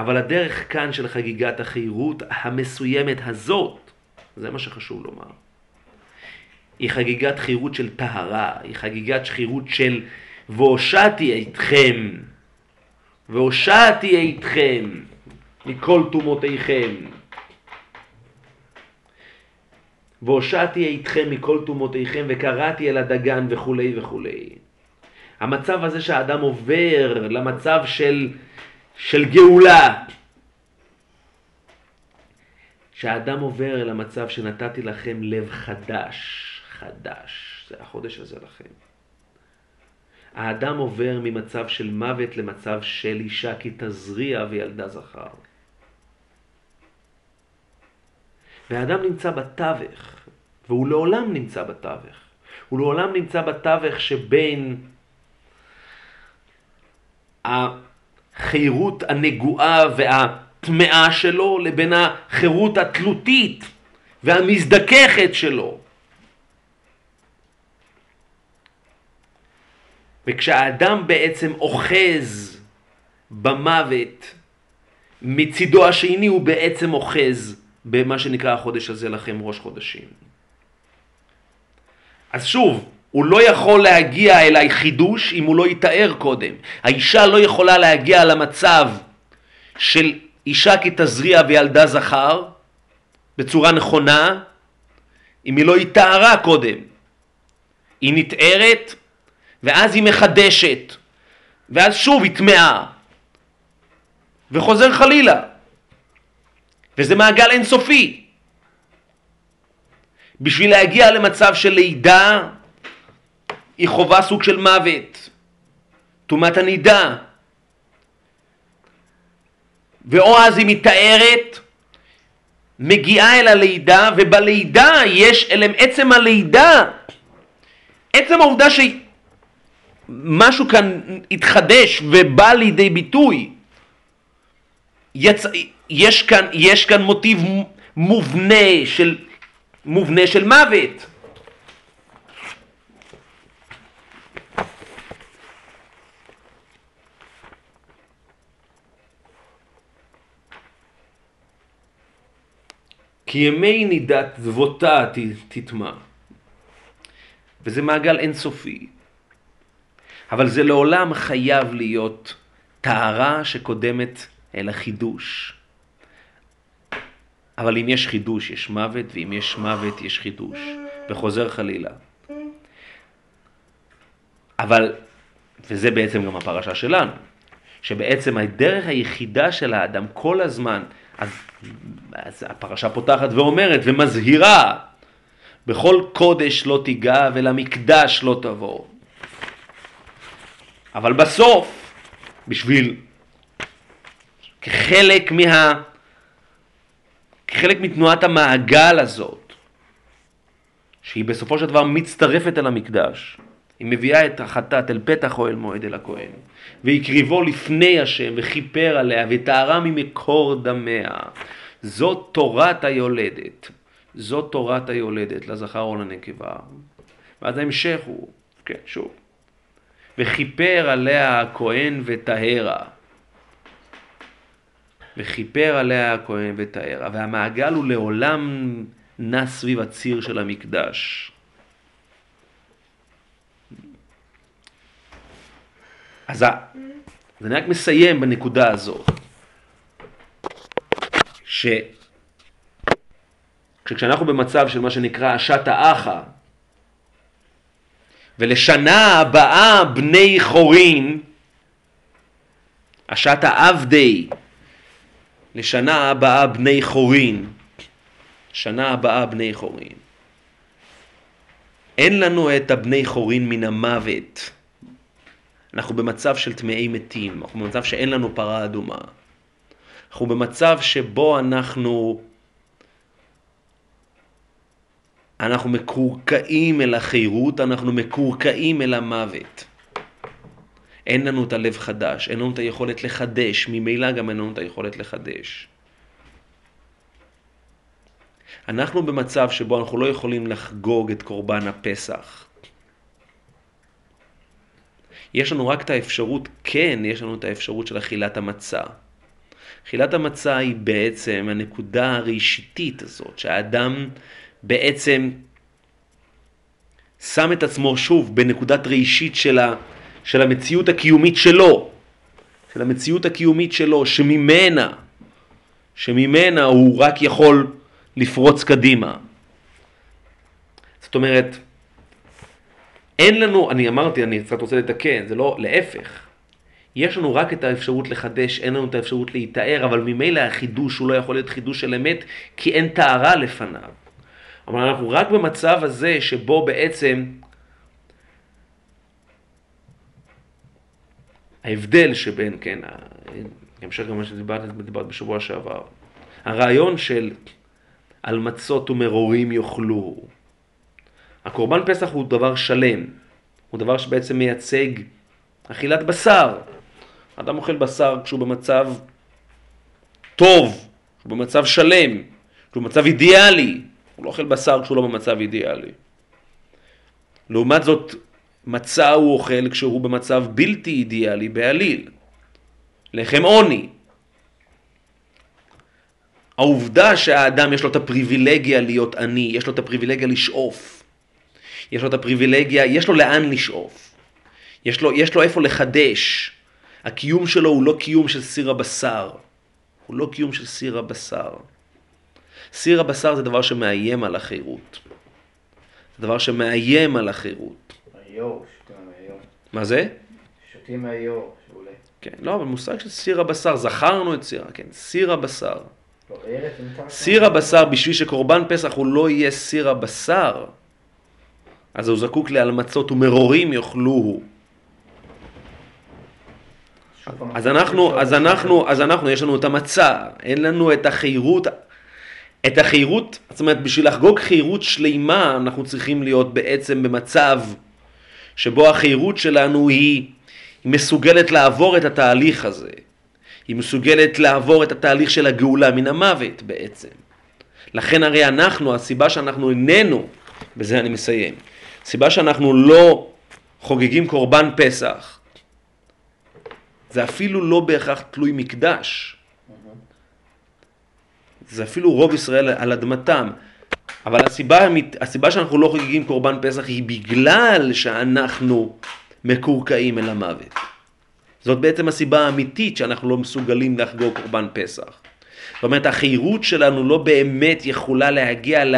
אבל הדרך כאן של חגיגת החירות המסוימת הזאת, זה מה שחשוב לומר, היא חגיגת חירות של טהרה, היא חגיגת חירות של והושעתי אתכם, והושעתי אתכם מכל טומאותיכם. והושעתי אתכם מכל טומאותיכם וקראתי אל הדגן וכולי וכולי. המצב הזה שהאדם עובר למצב של, של גאולה, שהאדם עובר אל המצב שנתתי לכם לב חדש, חדש, זה החודש הזה לכם. האדם עובר ממצב של מוות למצב של אישה כי תזריע וילדה זכר. והאדם נמצא בתווך, והוא לעולם נמצא בתווך. הוא לעולם נמצא בתווך שבין החירות הנגועה והטמאה שלו לבין החירות התלותית והמזדככת שלו. וכשהאדם בעצם אוחז במוות, מצידו השני הוא בעצם אוחז במה שנקרא החודש הזה לכם ראש חודשים. אז שוב, הוא לא יכול להגיע אל החידוש אם הוא לא יתאר קודם. האישה לא יכולה להגיע למצב של אישה כי תזריע וילדה זכר בצורה נכונה אם היא לא התארה קודם. היא נתארת ואז היא מחדשת, ואז שוב היא טמאה, וחוזר חלילה. וזה מעגל אינסופי. בשביל להגיע למצב של לידה, היא חובה סוג של מוות, טומאת הנידה. ואו אז היא מתארת, מגיעה אל הלידה, ובלידה יש, אל עצם הלידה, עצם העובדה שמשהו כאן התחדש ובא לידי ביטוי, יצ... יש, כאן, יש כאן מוטיב מובנה של, מובנה של מוות. כי ימי נידת זבותה תטמע. וזה מעגל אינסופי. אבל זה לעולם חייב להיות טהרה שקודמת אל החידוש. אבל אם יש חידוש יש מוות, ואם יש מוות יש חידוש, וחוזר חלילה. אבל, וזה בעצם גם הפרשה שלנו, שבעצם הדרך היחידה של האדם כל הזמן, אז, אז הפרשה פותחת ואומרת ומזהירה, בכל קודש לא תיגע ולמקדש לא תבוא. אבל בסוף, בשביל, כחלק מה... כחלק מתנועת המעגל הזאת, שהיא בסופו של דבר מצטרפת אל המקדש, היא מביאה את החטאת אל פתח אוהל מועד אל הכהן, והקריבו לפני השם וכיפר עליה וטהרה ממקור דמיה. זאת תורת היולדת, זאת תורת היולדת לזכר או לנקבה. ואז ההמשך הוא, כן, שוב, וכיפר עליה הכהן וטהרה. וכיפר עליה הכהן וטהרה, והמעגל הוא לעולם נע סביב הציר של המקדש. אז אני רק מסיים בנקודה הזאת, ש... כשאנחנו במצב של מה שנקרא השת האחה, ולשנה הבאה בני חורין, השת העבדי, לשנה הבאה בני חורין, שנה הבאה בני חורין. אין לנו את הבני חורין מן המוות. אנחנו במצב של טמאי מתים, אנחנו במצב שאין לנו פרה אדומה. אנחנו במצב שבו אנחנו אנחנו מקורקעים אל החירות, אנחנו מקורקעים אל המוות. אין לנו את הלב חדש, אין לנו את היכולת לחדש, ממילא גם אין לנו את היכולת לחדש. אנחנו במצב שבו אנחנו לא יכולים לחגוג את קורבן הפסח. יש לנו רק את האפשרות, כן, יש לנו את האפשרות של אכילת המצה. אכילת המצה היא בעצם הנקודה הראשיתית הזאת, שהאדם בעצם שם את עצמו שוב בנקודת ראשית של, ה, של המציאות הקיומית שלו, של המציאות הקיומית שלו, שממנה, שממנה הוא רק יכול לפרוץ קדימה. זאת אומרת, אין לנו, אני אמרתי, אני קצת רוצה לתקן, זה לא, להפך. יש לנו רק את האפשרות לחדש, אין לנו את האפשרות להיטהר, אבל ממילא החידוש הוא לא יכול להיות חידוש של אמת, כי אין טהרה לפניו. אבל אנחנו רק במצב הזה שבו בעצם ההבדל שבין, כן, המשך גם מה שדיברת בשבוע שעבר, הרעיון של על מצות ומרורים יאכלו. הקורבן פסח הוא דבר שלם, הוא דבר שבעצם מייצג אכילת בשר. אדם אוכל בשר כשהוא במצב טוב, כשהוא במצב שלם, כשהוא במצב אידיאלי. הוא לא אוכל בשר כשהוא לא במצב אידיאלי. לעומת זאת, מצה הוא אוכל כשהוא במצב בלתי אידיאלי בעליל. לחם עוני. העובדה שהאדם יש לו את הפריבילגיה להיות עני, יש לו את הפריבילגיה לשאוף. יש לו את הפריבילגיה, יש לו לאן לשאוף. יש לו, יש לו איפה לחדש. הקיום שלו הוא לא קיום של סיר הבשר. הוא לא קיום של סיר הבשר. סיר הבשר זה דבר שמאיים על החירות. זה דבר שמאיים על החירות. היור, שותים מהיור. מה זה? שותים מהיור, שעולה. כן, לא, אבל מושג של סיר הבשר, זכרנו את סיר, כן, סיר הבשר. לא, סיר הבשר, בשביל שקורבן פסח הוא לא יהיה סיר הבשר, אז הוא זקוק לעל מצות ומרורים יאכלוהו. אז אנחנו, אז אנחנו, אז אנחנו, יש לנו את המצה, אין לנו את החירות, את החירות, זאת אומרת, בשביל לחגוג חירות שלימה, אנחנו צריכים להיות בעצם במצב שבו החירות שלנו היא, היא מסוגלת לעבור את התהליך הזה. היא מסוגלת לעבור את התהליך של הגאולה מן המוות בעצם. לכן הרי אנחנו, הסיבה שאנחנו איננו, בזה אני מסיים, הסיבה שאנחנו לא חוגגים קורבן פסח, זה אפילו לא בהכרח תלוי מקדש. זה אפילו רוב ישראל על אדמתם. אבל הסיבה, הסיבה שאנחנו לא חוגגים קורבן פסח היא בגלל שאנחנו מקורקעים אל המוות. זאת בעצם הסיבה האמיתית שאנחנו לא מסוגלים לחגוג קורבן פסח. זאת אומרת, החירות שלנו לא באמת יכולה להגיע ל,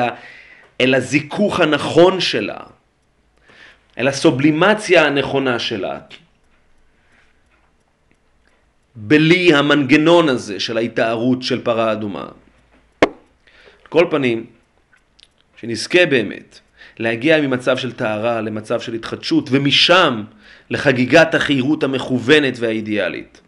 אל הזיכוך הנכון שלה, אל הסובלימציה הנכונה שלה. בלי המנגנון הזה של ההתארות של פרה אדומה. על כל פנים, שנזכה באמת להגיע ממצב של טהרה למצב של התחדשות, ומשם לחגיגת החירות המכוונת והאידיאלית.